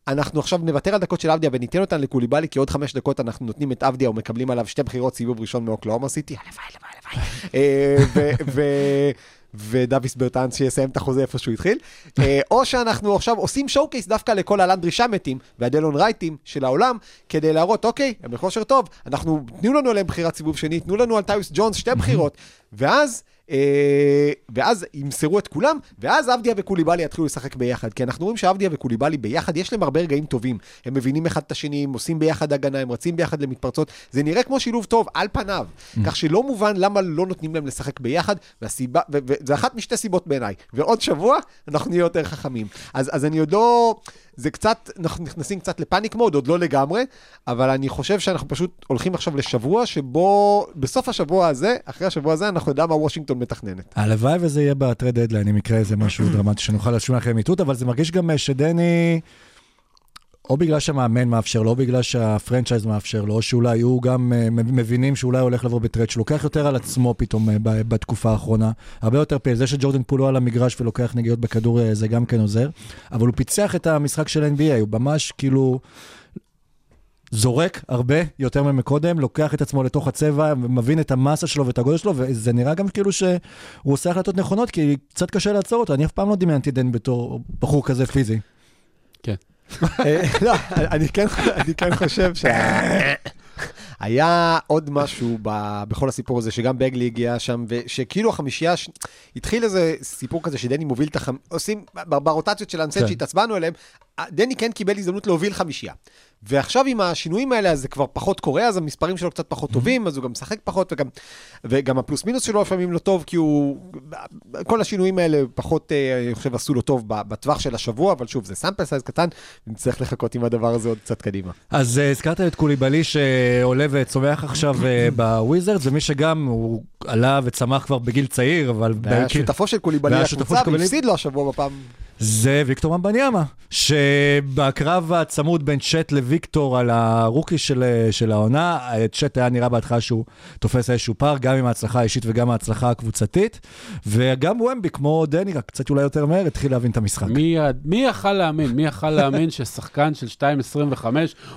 אנחנו עכשיו נוותר על דקות של אבדיה וניתן אותן לקוליבאלי, כי עוד חמש דקות אנחנו נותנים את אבדיה ומקבלים עליו שתי בחירות סיבוב ראשון מאוקלאומה סיטי. הלוואי, הלוואי, הלוואי. אה, ודוויס ברטנס שיסיים את החוזה איפה שהוא התחיל, אה, או שאנחנו עכשיו עושים שואו קייס דווקא לכל הלנדרי שמטים והדלון רייטים של העולם, כדי להראות, אוקיי, הם בכושר טוב, אנחנו, תנו לנו עליהם בחירת סיבוב שני, תנו לנו על טיוס ג'ונס שתי בחירות, ואז ואז ימסרו את כולם, ואז עבדיה וקוליבאלי יתחילו לשחק ביחד. כי אנחנו רואים שעבדיה וקוליבאלי ביחד, יש להם הרבה רגעים טובים. הם מבינים אחד את השני, הם עושים ביחד הגנה, הם רצים ביחד למתפרצות. זה נראה כמו שילוב טוב, על פניו. כך שלא מובן למה לא נותנים להם לשחק ביחד, והסיבה, וזה אחת משתי סיבות בעיניי. ועוד שבוע, אנחנו נהיה יותר חכמים. אז, אז אני עוד לא... זה קצת, אנחנו נכנסים קצת לפאניק מוד, עוד לא לגמרי, אבל אני חושב שאנחנו פשוט הולכים עכשיו לשבוע שבו, בסוף השבוע הזה, אחרי השבוע הזה, אנחנו נדע מה וושינגטון מתכננת. הלוואי וזה יהיה ב trade deadline, אם יקרה איזה משהו דרמטי שנוכל להשמיע לכם איתות, אבל זה מרגיש גם אה, שדני, או בגלל שהמאמן מאפשר לו, או בגלל שה franchise מאפשר לו, או שאולי הוא גם אה, מבינים שאולי הוא הולך לבוא ב trade, שלוקח יותר על עצמו פתאום אה, בתקופה האחרונה, הרבה יותר פעיל. זה שג'ורדן פול על המגרש ולוקח נגיעות בכדור, אה, זה גם כן עוזר, אבל הוא פיצח את המשחק של NBA, הוא ממש כאילו... זורק הרבה יותר ממקודם, לוקח את עצמו לתוך הצבע, מבין את המסה שלו ואת הגודל שלו, וזה נראה גם כאילו שהוא עושה החלטות נכונות, כי קצת קשה לעצור אותו. אני אף פעם לא דמיינתי דן בתור בחור כזה פיזי. אה, לא, אני כן, כן חושב ש... היה עוד משהו ב, בכל הסיפור הזה, שגם בגלי הגיע שם, ושכאילו החמישייה, ש... התחיל איזה סיפור כזה שדני מוביל את החמ... עושים, ברוטציות של האנסט כן. שהתעצבנו אליהם, דני כן קיבל הזדמנות להוביל חמישייה. ועכשיו עם השינויים האלה, אז זה כבר פחות קורה, אז המספרים שלו קצת פחות טובים, אז הוא גם משחק פחות, וגם, וגם הפלוס מינוס שלו לפעמים לא טוב, כי הוא... כל השינויים האלה פחות, אה, אני חושב, עשו לו טוב בטווח של השבוע, אבל שוב, זה sample size קטן, ונצטרך לחכות עם הדבר הזה עוד קצת קדימה. אז uh, הזכרת את קוליבאלי שעולה וצומח עכשיו uh, בוויזרדס, ומי שגם, הוא עלה וצמח כבר בגיל צעיר, אבל... והיה ב- שותפו של שותפו לקבוצה, והפסיד לו השבוע בפעם. זה ויקטור מבניאמה, שבקרב הצמוד בין צ'ט לוויקטור על rookie של, של העונה, צ'ט היה נראה בהתחלה שהוא תופס איזשהו פער, גם עם ההצלחה האישית וגם ההצלחה הקבוצתית, וגם ומבי, כמו דני, רק קצת אולי יותר מהר, התחיל להבין את המשחק. מי, מי יכל להאמין? מי יכל להאמין ששחקן של 2.25,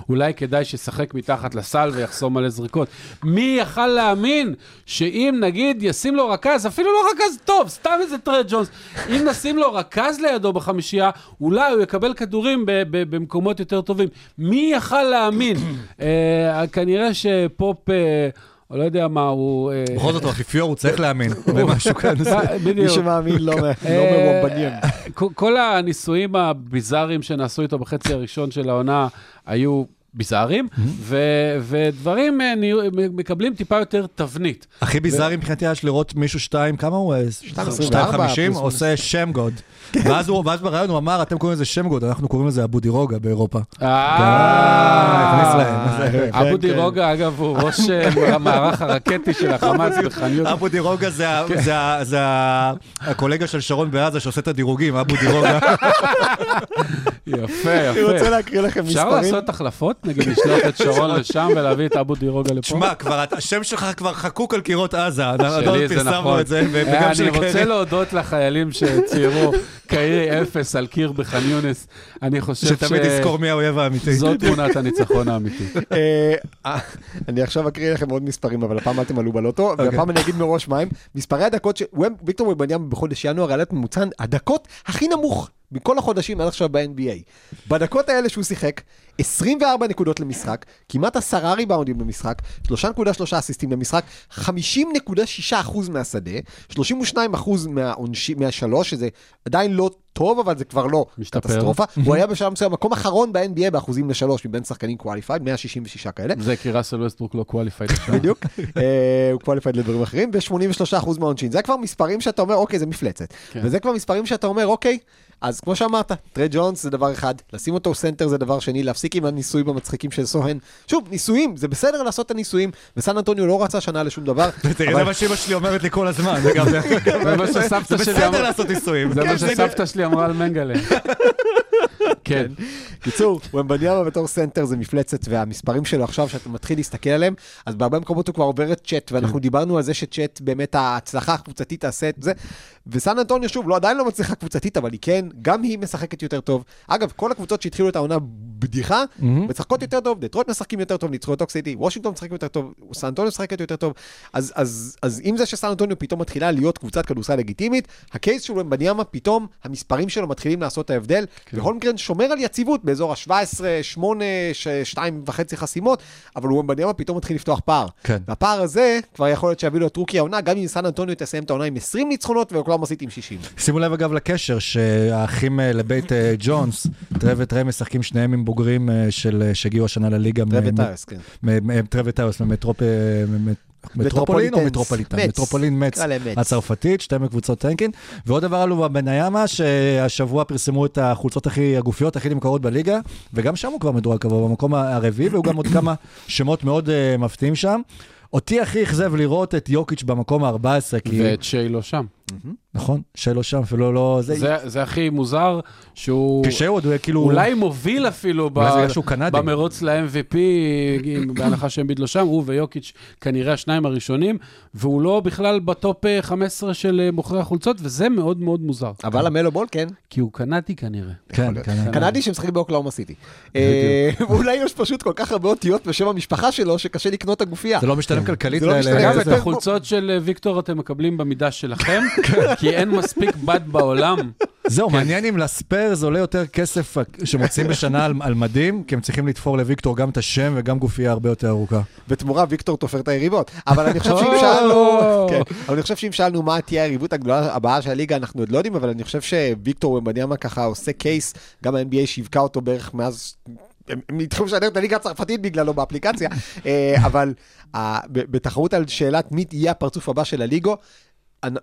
אולי כדאי שישחק מתחת לסל ויחסום מלא זריקות? מי יכל להאמין שאם נגיד ישים לו רכז, אפילו לא רכז טוב, סתם איזה טרד ג'ונס, אם נשים לו רכז לידו בחמישייה, אולי הוא יקבל כדורים במקומות יותר טובים. מי יכל להאמין? אה, כנראה שפופ... אה, או לא יודע מה, הוא... אה, בכל זאת, הוא אפיפיור, הוא צריך להאמין במשהו כזה. אה, מי בדיוק. שמאמין לא לא מוומבניאן. כל- כל הניסויים הביזאריים שנעשו איתו בחצי הראשון של העונה היו ביזאריים, ו- ודברים אה, נהיו- מקבלים טיפה יותר תבנית. הכי ביזארי מבחינתי היה לראות מישהו שתיים, כמה הוא? 2.24, 2.50, פלוס עושה שם גוד. ואז הוא- ואז בריאיון הוא אמר, אתם קוראים לזה שם גוד, אנחנו קוראים לזה אבו דירוגה באירופה. אה. זה- אבו כן, דירוגה, אגב, הוא ראש אה, המערך הרקטי של החמאס בח'אן יונס. אבו דירוגה זה ה- הקולגה של שרון בעזה שעושה את הדירוגים, אבו דירוגה. יפה, אני רוצה יפה. להקריא לכם אפשר מספרים. לעשות החלפות? נגיד, לשלוח את שרון לשם ולהביא את אבו דירוגה לפה? תשמע, כבר, השם שלך כבר חקוק על קירות עזה, עוד שלי זה פרסמנו נכון. את זה, ו- אה, אני רוצה. להודות לחיילים שציירו קיירי אפס על קיר בח'אן יונס. אני חושב שתמיד יזכור מי האויב האמיתי. זו תמונת הניצחון האמיתי. אה, אה, אני עכשיו אקריא לכם עוד מספרים, אבל הפעם אל תמלאו בלוטו, אוקיי. והפעם אני אגיד מראש מהם. מספרי הדקות, ש- ויקטור ובניאם בחודש ינואר העלה את ממוצע הדקות הכי נמוך מכל החודשים עד עכשיו ב-NBA. בדקות האלה שהוא שיחק, 24 נקודות למשחק, כמעט 10 ריבאונדים למשחק, 3.3 אסיסטים למשחק, 50.6% מהשדה, 32% מהעונשי- מהשלוש, שזה עדיין לא טוב, אבל זה כבר לא משתפר. קטסטרופה. הוא היה בשלב מסוים מקום אחרון ב-NBA באחוזים לשלוש מבין שחקנים qualified, 166 כאלה. זה כי ראסל ווסטברוק לא qualified. בדיוק. אה, הוא qualified לדברים אחרים, ו-83% מהעונשין. זה כבר מספרים שאתה אומר, אוקיי, זה מפלצת. כן. וזה כבר מספרים שאתה אומר, אוקיי, אז כמו שאמרת, טרה ג'ונס זה דבר אחד, לשים אותו סנטר זה דבר שני, להפסיק עם הניסויים המצחיקים של סוהן. שוב, ניסויים, זה בסדר לעשות את הניסויים, וסן אנטוניו לא רצה שנה לשום דבר. זה מה שאמא שלי אומרת לי כל הזמן, זה גם- זה זה בסדר. לעשות ניסויים. זה כן, מה שסבתא שלי אמרה על מנגלה. כן. קיצור, וומבניאמה בתור סנטר זה מפלצת, והמספרים שלו עכשיו, שאתה מתחיל להסתכל עליהם, אז בהרבה מקומות הוא כבר עובר את צ'ט, ואנחנו דיברנו על זה שצ'ט באמת ההצלחה הקבוצתית תעשה את זה. וסן אנטוניו, שוב, לא, עדיין לא מצליחה קבוצתית, אבל היא כן, גם היא משחקת יותר טוב. אגב, כל הקבוצות שהתחילו את העונה בדיחה, משחקות יותר טוב, דטרויט משחקים יותר טוב, ניצחו את אוק סיטי, וושינגטון משחקים יותר טוב, סן אנטוניו משחקת יותר טוב. אז, אז, אז עם זה שסן אנטוניו פתאום מתחילה להיות קבוצת כדורסל לגיטימית, הקייס של ומבניאמה, פתאום המספרים שלו מתחילים לעשות את ההבדל, והולמגרן שומר על יציבות באזור ה-17, 8, 2 וחצי חסימות, אבל הוא בניאמה פתאום מתחיל לפתוח פער. כן. והפער הזה כבר יכול להיות שיביא לו את רוקי העונה, גם אם סן אנטוניו תסיים את העונה עם 20 ניצחונות ואוקלאומה סיטי עם 60. שימו לב אגב לקשר שהאחים אה, לבית אה, ג'ונס, טרב וטרי משחקים שניהם עם בוגרים אה, של, שהגיעו השנה לליגה. מ- טיירס, כן. מ- מ- מטרופולין או. מטרופוליטן? מצ. מטרופולין מצ. הצרפתית, שתי מקבוצות טנקין. ועוד דבר עלו בניאמה, שהשבוע פרסמו את החולצות הכי הגופיות, הכי נמכרות בליגה, וגם שם הוא כבר מדורג קבוע, במקום הרביעי, והיו גם עוד כמה שמות מאוד אה, מפתיעים שם. אותי הכי אכזב לראות את יוקיץ' במקום ה-14, כי... ואת שיי לא שם. נכון, שלו שם, אפילו לא... זה... זה, זה הכי מוזר, שהוא כשהוא עוד כאילו... אולי מוביל אפילו ב, קנדי. במרוץ ל-MVP, בהנחה שאמביד לא שם, הוא ויוקיץ' כנראה השניים הראשונים, והוא לא בכלל בטופ אה, 15 של אה, מוכרי החולצות, וזה מאוד מאוד מוזר. אבל המלו בול כן. כי הוא קנדי כנראה. כן, כן. קנדי שמשחק באוקלאומה סיטי. אה, ואולי יש פשוט כל כך הרבה אותיות בשם המשפחה שלו, שקשה לקנות את הגופייה. זה לא משתלם כלכלית. זה לא משתלם. אגב, את החולצות של אה, ויקטור אתם מקבלים במידה שלכם, כי אין מספיק בד בעולם. זהו, מעניין אם לספיירס עולה יותר כסף שמוצאים בשנה על- על מדים, כי הם צריכים לתפור לוויקטור גם את השם וגם גופייה הרבה יותר ארוכה. בתמורה ויקטור תופר את היריבות. אבל אני חושב שאם שאלנו, כן, אבל אני חושב שאם שאלנו מה תהיה היריבות הגדולה הבאה של הליגה, אנחנו עוד לא יודעים, אבל אני חושב שוויקטור ומבניאמה ככה עושה קייס, גם ה-NBA שיווקה אותו בערך מאז... הם התחילו לשדר את הליגה הצרפתית בגללו באפליקציה, אה, אבל בתחרות על שאלת מי יהיה הפרצוף הבא של הליגו,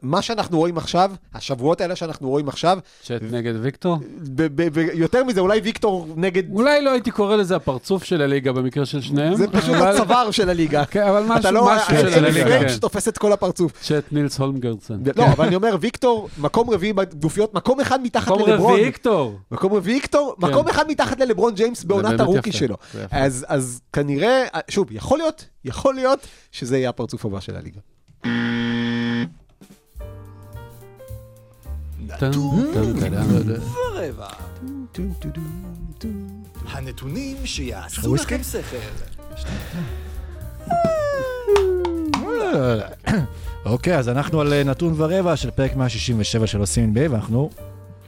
מה שאנחנו רואים עכשיו, השבועות האלה שאנחנו רואים עכשיו, צ'אט נגד ויקטור? ב- ב- ויותר מזה, אולי ויקטור נגד... אולי לא הייתי קורא לזה הפרצוף של הליגה במקרה של שניהם. זה פשוט אבל- הצוואר של הליגה. כן, אבל משהו, אתה לא... משהו של אין הליגה, פרנץ' כן. שתופס את כל הפרצוף. צ'אט נילס הולמגרדסן. לא, אבל אני אומר, ויקטור, מקום רביעי בגופיות, מקום אחד מתחת מקום ללברון. רביעי ויקטור. מקום רביעי ויקטור, כן. מקום אחד מתחת ללברון ג'יימס בעונת הרוקי שלו. אז כנראה, שוב, יכול להיות, יכול להיות שזה יהיה הפרצוף הבא של הליגה. ורבע. הנתונים שיעשו? לכם שכל. אוקיי, אז אנחנו על אה, נתון ורבע של פרק 167 של עושים NBA, ואנחנו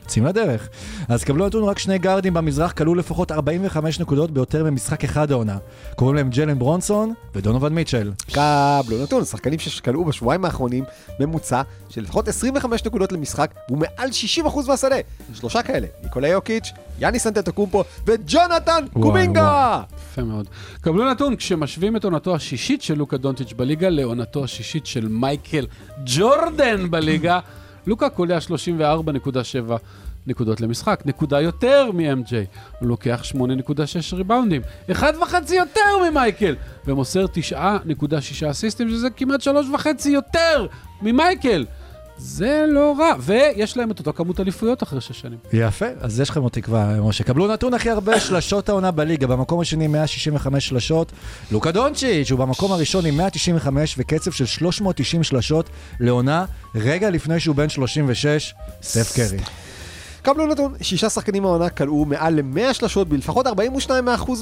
יוצאים לדרך. אז קבלו נתון, רק שני גארדים במזרח כלו לפחות 45 נקודות ביותר ממשחק אחד העונה. קוראים להם ג'לן ברונסון ודונובל מיטשל. קבלו נתון, שחקנים שכלאו בשבועיים האחרונים ממוצע של לפחות 25 נקודות למשחק, והוא מעל 60% מהשדה. שלושה כאלה, ניקולה יוקיץ', יאניס אנטטוקומפו וג'ונתן קומינגה! יפה מאוד. קבלו נתון, כשמשווים את עונתו השישית של לוקה דונטיץ' בליגה לעונתו השישית של מייקל ג'ורדן בליגה, לוקה קולע 34.7 נקודות למשחק, נקודה יותר מ-MJ. הוא לוקח 8.6 ריבאונדים, אחד וחצי יותר ממייקל, ומוסר 9.6 אסיסטים, שזה כמעט שלוש וחצי יותר ממייקל. זה לא רע, ויש להם את אותו כמות אליפויות אחרי שש שנים. יפה, אז יש לכם עוד תקווה, משה. קבלו נתון הכי הרבה שלשות העונה בליגה, במקום השני 165 שלשות. לוקה דונצ'יץ' הוא במקום הראשון עם 195 וקצב של 390 שלשות לעונה, רגע לפני שהוא בן 36, סטף קרי. קבלו נתון, שישה שחקנים מהעונה כלאו מעל ל-100 שלשות בלפחות 42%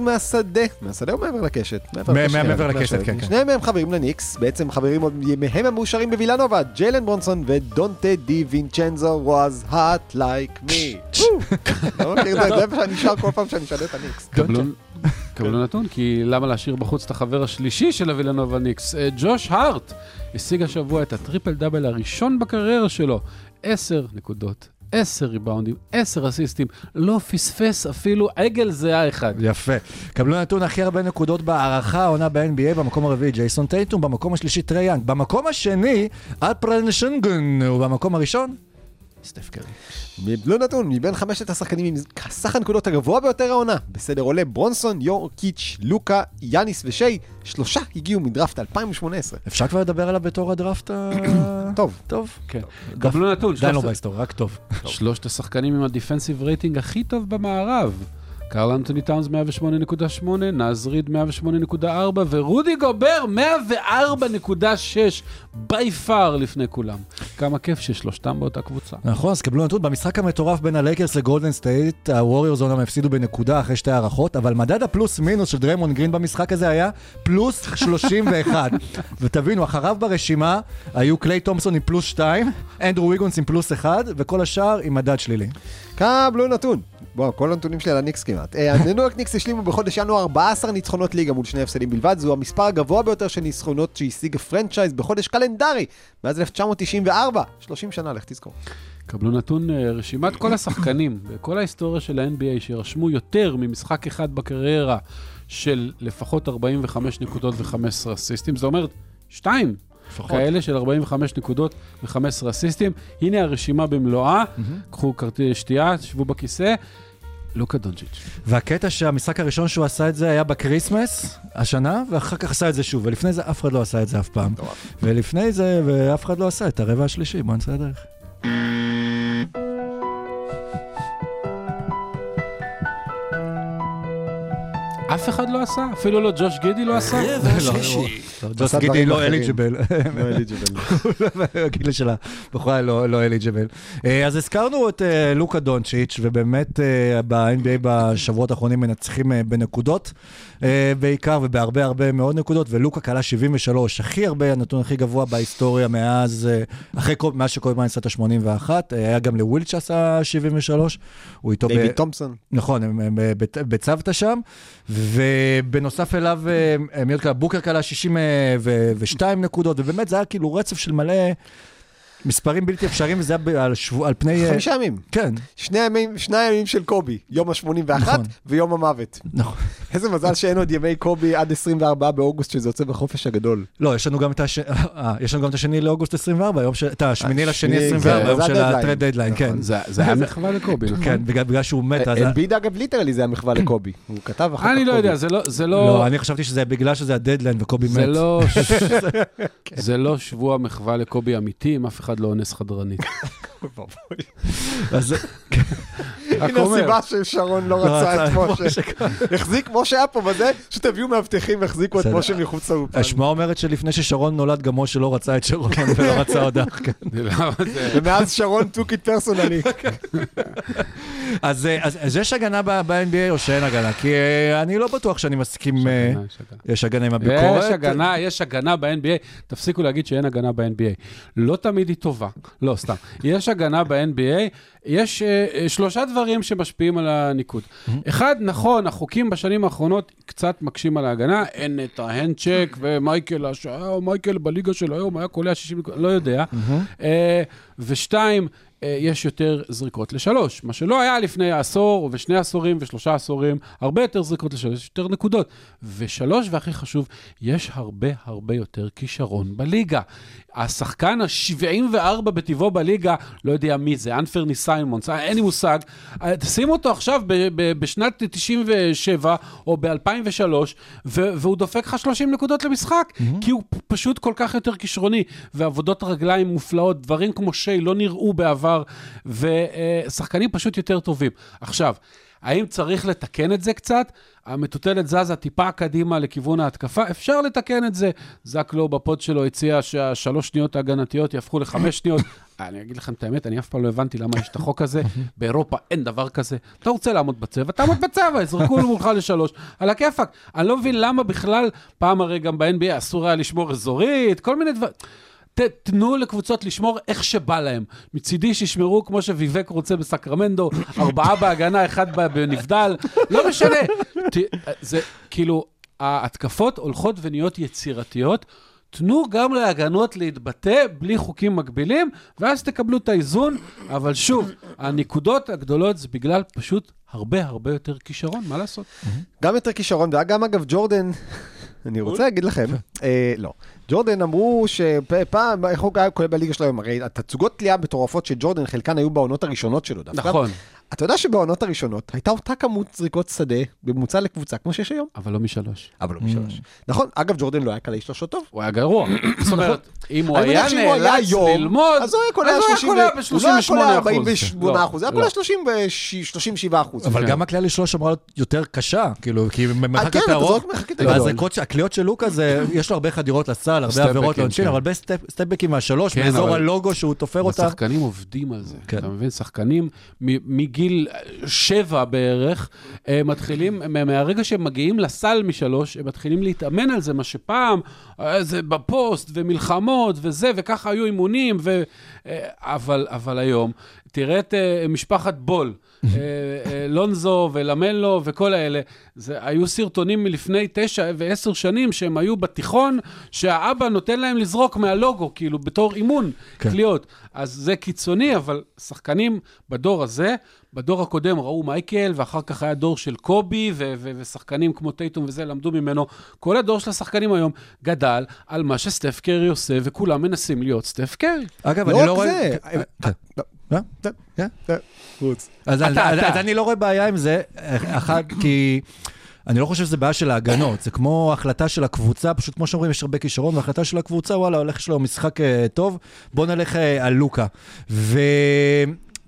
מהשדה. מהשדה או מעבר לקשת? מעבר לקשת, מהשדה. כן, כן. שניהם מהם חברים לניקס, בעצם חברים עוד מימיהם המאושרים בווילנובה, ג'יילן ברונסון ודונטה די וינצ'נזו was hot like me. לא מכיר את זה, זה מה שאני שר כל פעם שאני משנה את הניקס. קבלו, נתון, כי למה להשאיר בחוץ את החבר השלישי של הווילנובה ניקס? אה, ג'וש הארט השיג השבוע את ה triple double הראשון בקריירה שלו. עשר נקודות, עשר ריבאונדים, עשר אסיסטים, לא פספס אפילו עגל זהה אחד. יפה. קבלו נתון הכי הרבה נקודות בהארכה העונה ב-NBA, במקום הרביעי ג'ייסון טייטום, במקום השלישי טרי יאנג, במקום השני אלפרן שנגן, ובמקום הראשון סטף קרי. לא נתון, מבין חמשת השחקנים עם סך הנקודות הגבוה ביותר העונה, בסדר עולה ברונסון, יוקיץ', לוקה, יאניס ושי, שלושה הגיעו מדראפט 2018. אפשר כבר לדבר עליו בתור הדראפט ה... טוב, טוב. כן. קבלו נתון, עדיין לא בהיסטוריה, רק טוב. שלושת השחקנים עם ה defensive rating הכי טוב במערב. קרל אנטוני טאונס 108.8, נאז ריד 108.4 ורודי גובר 104.6 by far לפני כולם. כמה כיף ששלושתם באותה קבוצה. נכון, אז קבלו נתון, במשחק המטורף בין הלייקרס לגולדן סטייט, הווריורס אומנם הפסידו בנקודה אחרי שתי הארכות, אבל מדד הפלוס מינוס של דריימון גרין במשחק הזה היה פלוס 31. ותבינו, אחריו ברשימה היו קליי תומפסון עם פלוס 2, אנדרו ויגונס עם פלוס 1, וכל השאר עם מדד שלילי. קבלו נתון. בוא, כל הנתונים שלי על הניקס כמעט. אה, הניו יורק ניקס השלימו בחודש ינואר 14 ניצחונות ליגה מול שני הפסדים בלבד, זהו המספר הגבוה ביותר של ניצחונות שהשיג ה franchise בחודש קלנדרי מאז 1994. 30 שנה, לך תזכור. קבלו נתון, אה, רשימת כל השחקנים בכל ההיסטוריה של ה-NBA שרשמו יותר ממשחק אחד בקריירה של לפחות 45 נקודות ו-15 אסיסטים, זאת אומרת, שתיים. כאלה של 45 נקודות ו-15 אסיסטים. הנה הרשימה במלואה, קחו כרטיס שתייה, שבו בכיסא. לוקה דונג'יץ'. והקטע שהמשחק הראשון שהוא עשה את זה היה ב Christmas השנה, ואחר כך עשה את זה שוב, ולפני זה אף אחד לא עשה את זה אף פעם. ולפני זה, ואף אחד לא עשה את הרבע השלישי, בוא נצא לדרך. אף אחד לא עשה? אפילו לא ג'וש גידי לא עשה? שלישי. לא, ג'וס עשה גידי לא אחרים. אליג'יבל. לא אליג'יבל. הגיל של הבחורה לא לא אליג'יבל. אה, אז הזכרנו את אה, לוקה דונצ'יץ', ובאמת אה, ב-NBA בשבועות האחרונים מנצחים בנקודות בעיקר, ובהרבה הרבה מאוד נקודות, ולוקה כלה 73, הכי הרבה, הנתון הכי גבוה בהיסטוריה מאז, אחרי כל, מאז שקובי עשה את ה-81, היה גם לווילד שעשה 73, הוא איתו. דייוויד תומפסון. נכון, הם, בצוותא שם, ובנוסף אליו, אה, אה, מי עוד קלה? בוקר קלה 62 נקודות, ובאמת זה היה כאילו רצף של מלא מספרים בלתי אפשריים, וזה היה על, שבוע, על פני... אה, חמישה ימים. כן, שני ימים, שני הימים של קובי, יום ה-81 נכון. ויום המוות. נכון. איזה מזל שאין עוד ימי קובי עד 24 באוגוסט שזה יוצא בחופש הגדול. לא, יש לנו גם את, הש... אה, יש לנו גם את השני לאוגוסט 24, יום ש... את השמיני לשני השמיני, 24, זה- יום של הדדליין. הטרד דדליין, כן. זה זה היה מחווה לקובי, נכון? כן, בגלל, שהוא מת, אז... אלביד אגב ליטרלי זה המחווה לקובי. הוא כתב אחר כך אני לא קובי. יודע, זה לא- זה לא, לא... אני חשבתי שזה בגלל שזה הדדליין וקובי מת. זה לא... זה לא שבוע מחווה לקובי אמיתי, אם אף אחד לא אונס חדרנית. אז... הנה. הסיבה ששרון לא רצה את משה. החזיק, משה היה פה בזה, שתביאו מאבטחים, החזיקו את. משה מחוץ לאולפן. השמועה אומרת שלפני ששרון נולד, גם משה לא רצה את שרון ולא רצה עוד אח, כן. למה זה- ומאז שרון took it personally. אז, אה, אז, יש הגנה ב- ב-NBA או שאין הגנה? כי אה, אני לא בטוח שאני מסכים, אה. יש הגנה עם הביקורת. יש הגנה, יש הגנה ב-NBA, תפסיקו להגיד שאין הגנה ב-NBA. לא תמיד היא טובה, לא, סתם. יש הגנה ב-NBA, יש אה, שלושה דברים שמשפיעים על הניקוד. אחד, נכון, החוקים בשנים האחרונות קצת מקשים על ההגנה, אין את ההנדצ'ק ומייקל, הש- אה, מייקל בליגה של היום היה קולע 60 נקודות, לא יודע. אה, ושתיים, אה, יש יותר זריקות לשלוש, מה שלא היה לפני עשור ושני עשורים ושלושה עשורים, הרבה יותר זריקות לשלוש, יש יותר נקודות. ושלוש, והכי חשוב, יש הרבה הרבה יותר כישרון בליגה. השחקן ה-74 בטבעו בליגה, לא יודע מי זה, אנפרני סיימונס, אה, אין לי מושג. אה, תשים אותו עכשיו ב- ב- בשנת 97 או ב-2003, והוא דופק לך 30 נקודות למשחק, כי הוא פשוט כל כך יותר כישרוני, ועבודות רגליים מופלאות, דברים כמו שי לא נראו בעבר, ושחקנים פשוט יותר טובים. עכשיו, האם צריך לתקן את זה קצת? המטוטלת זזה טיפה קדימה לכיוון ההתקפה, אפשר לתקן את זה. זק לואו בפוד שלו הציע שהשלוש שניות ההגנתיות יהפכו לחמש שניות. אני אגיד לכם את האמת, אני אף פעם לא הבנתי למה יש את החוק הזה. באירופה אין דבר כזה. אתה רוצה לעמוד בצבע, תעמוד בצבע, יזרקו מולך לשלוש. על הכיפאק. אני לא מבין למה בכלל, פעם הרי גם ב-NBA אסור היה לשמור אזורית, כל מיני דברים. תנו לקבוצות לשמור איך שבא להם. מצידי שישמרו כמו שוויבק רוצה בסקרמנדו, ארבעה בהגנה, אחד בנבדל, לא משנה. ת, זה כאילו, ההתקפות הולכות ונהיות יצירתיות. תנו גם להגנות להתבטא בלי חוקים מגבילים, ואז תקבלו את האיזון, אבל שוב, הנקודות הגדולות זה בגלל פשוט הרבה הרבה יותר כישרון, מה לעשות? גם יותר כישרון, וגם אגב ג'ורדן, אני רוצה להגיד לכם, אה, לא, ג'ורדן אמרו שפעם, איך הוא היה קורה בליגה שלו היום, הרי התצוגות תלייה מטורפות של ג'ורדן, חלקן היו בעונות הראשונות שלו דווקא. נכון, אתה יודע שבעונות הראשונות הייתה אותה כמות זריקות שדה בממוצע לקבוצה כמו שיש היום? אבל לא משלוש. אבל לא משלוש. נכון, אגב ג'ורדן לא היה קלעי שלושות טוב. הוא היה גרוע. זאת אומרת, אם הוא היה היה נאלץ ללמוד, אז הוא היה קולע אז הוא היה 30 קולע ו- הוא לא היה קולע ב-38 48 אחוז, היה קולע 37 אחוז. אבל כן. גם הקליעה לשלוש אמורה להיות יותר קשה, כאילו, כי כן, יותר ארוך, מרחק יותר גדול. והזריקות, הקליעות של לוקה זה, יש לו הרבה חדירות לסל, הרבה עבירות לעונשין, כן. אבל הרבה סטפ- סטפבקים מהשלוש, כן, באזור אבל- הלוגו שהוא תופר אותה. השחקנים עובדים על זה, כן. אתה מבין? שחקנים מ- מגיל שבע בערך, אה, מתחילים, מה- מהרגע שהם מגיעים לסל משלוש, הם מתחילים להתאמן על זה, מה שפעם, אה, זה בפוסט, ומלחמות, וזה, וככה היו אימונים, ו... אה, אבל, אבל היום, תראה את משפחת בול, לונזו ולמלו וכל האלה. זה היו סרטונים מלפני תשע ועשר שנים שהם היו בתיכון, שהאבא נותן להם לזרוק מהלוגו, כאילו, בתור אימון כן. קליעות. אז זה קיצוני, אבל שחקנים בדור הזה, בדור הקודם ראו מייקל, ואחר כך היה דור של קובי, ו- ו- ושחקנים כמו טייטום וזה, למדו ממנו. כל הדור של השחקנים היום גדל על מה שסטף קרי עושה, וכולם מנסים להיות סטף קרי. אגב, לא אני לא רואה... זה. חוץ. אז, אני לא רואה בעיה עם זה, אחת, כי אני לא חושב שזה בעיה של ההגנות, זה כמו החלטה של הקבוצה, פשוט כמו שאומרים, יש הרבה כישרון, והחלטה של הקבוצה, וואלה, הולך יש לו משחק אה, טוב, בוא נלך אה, על לוקה.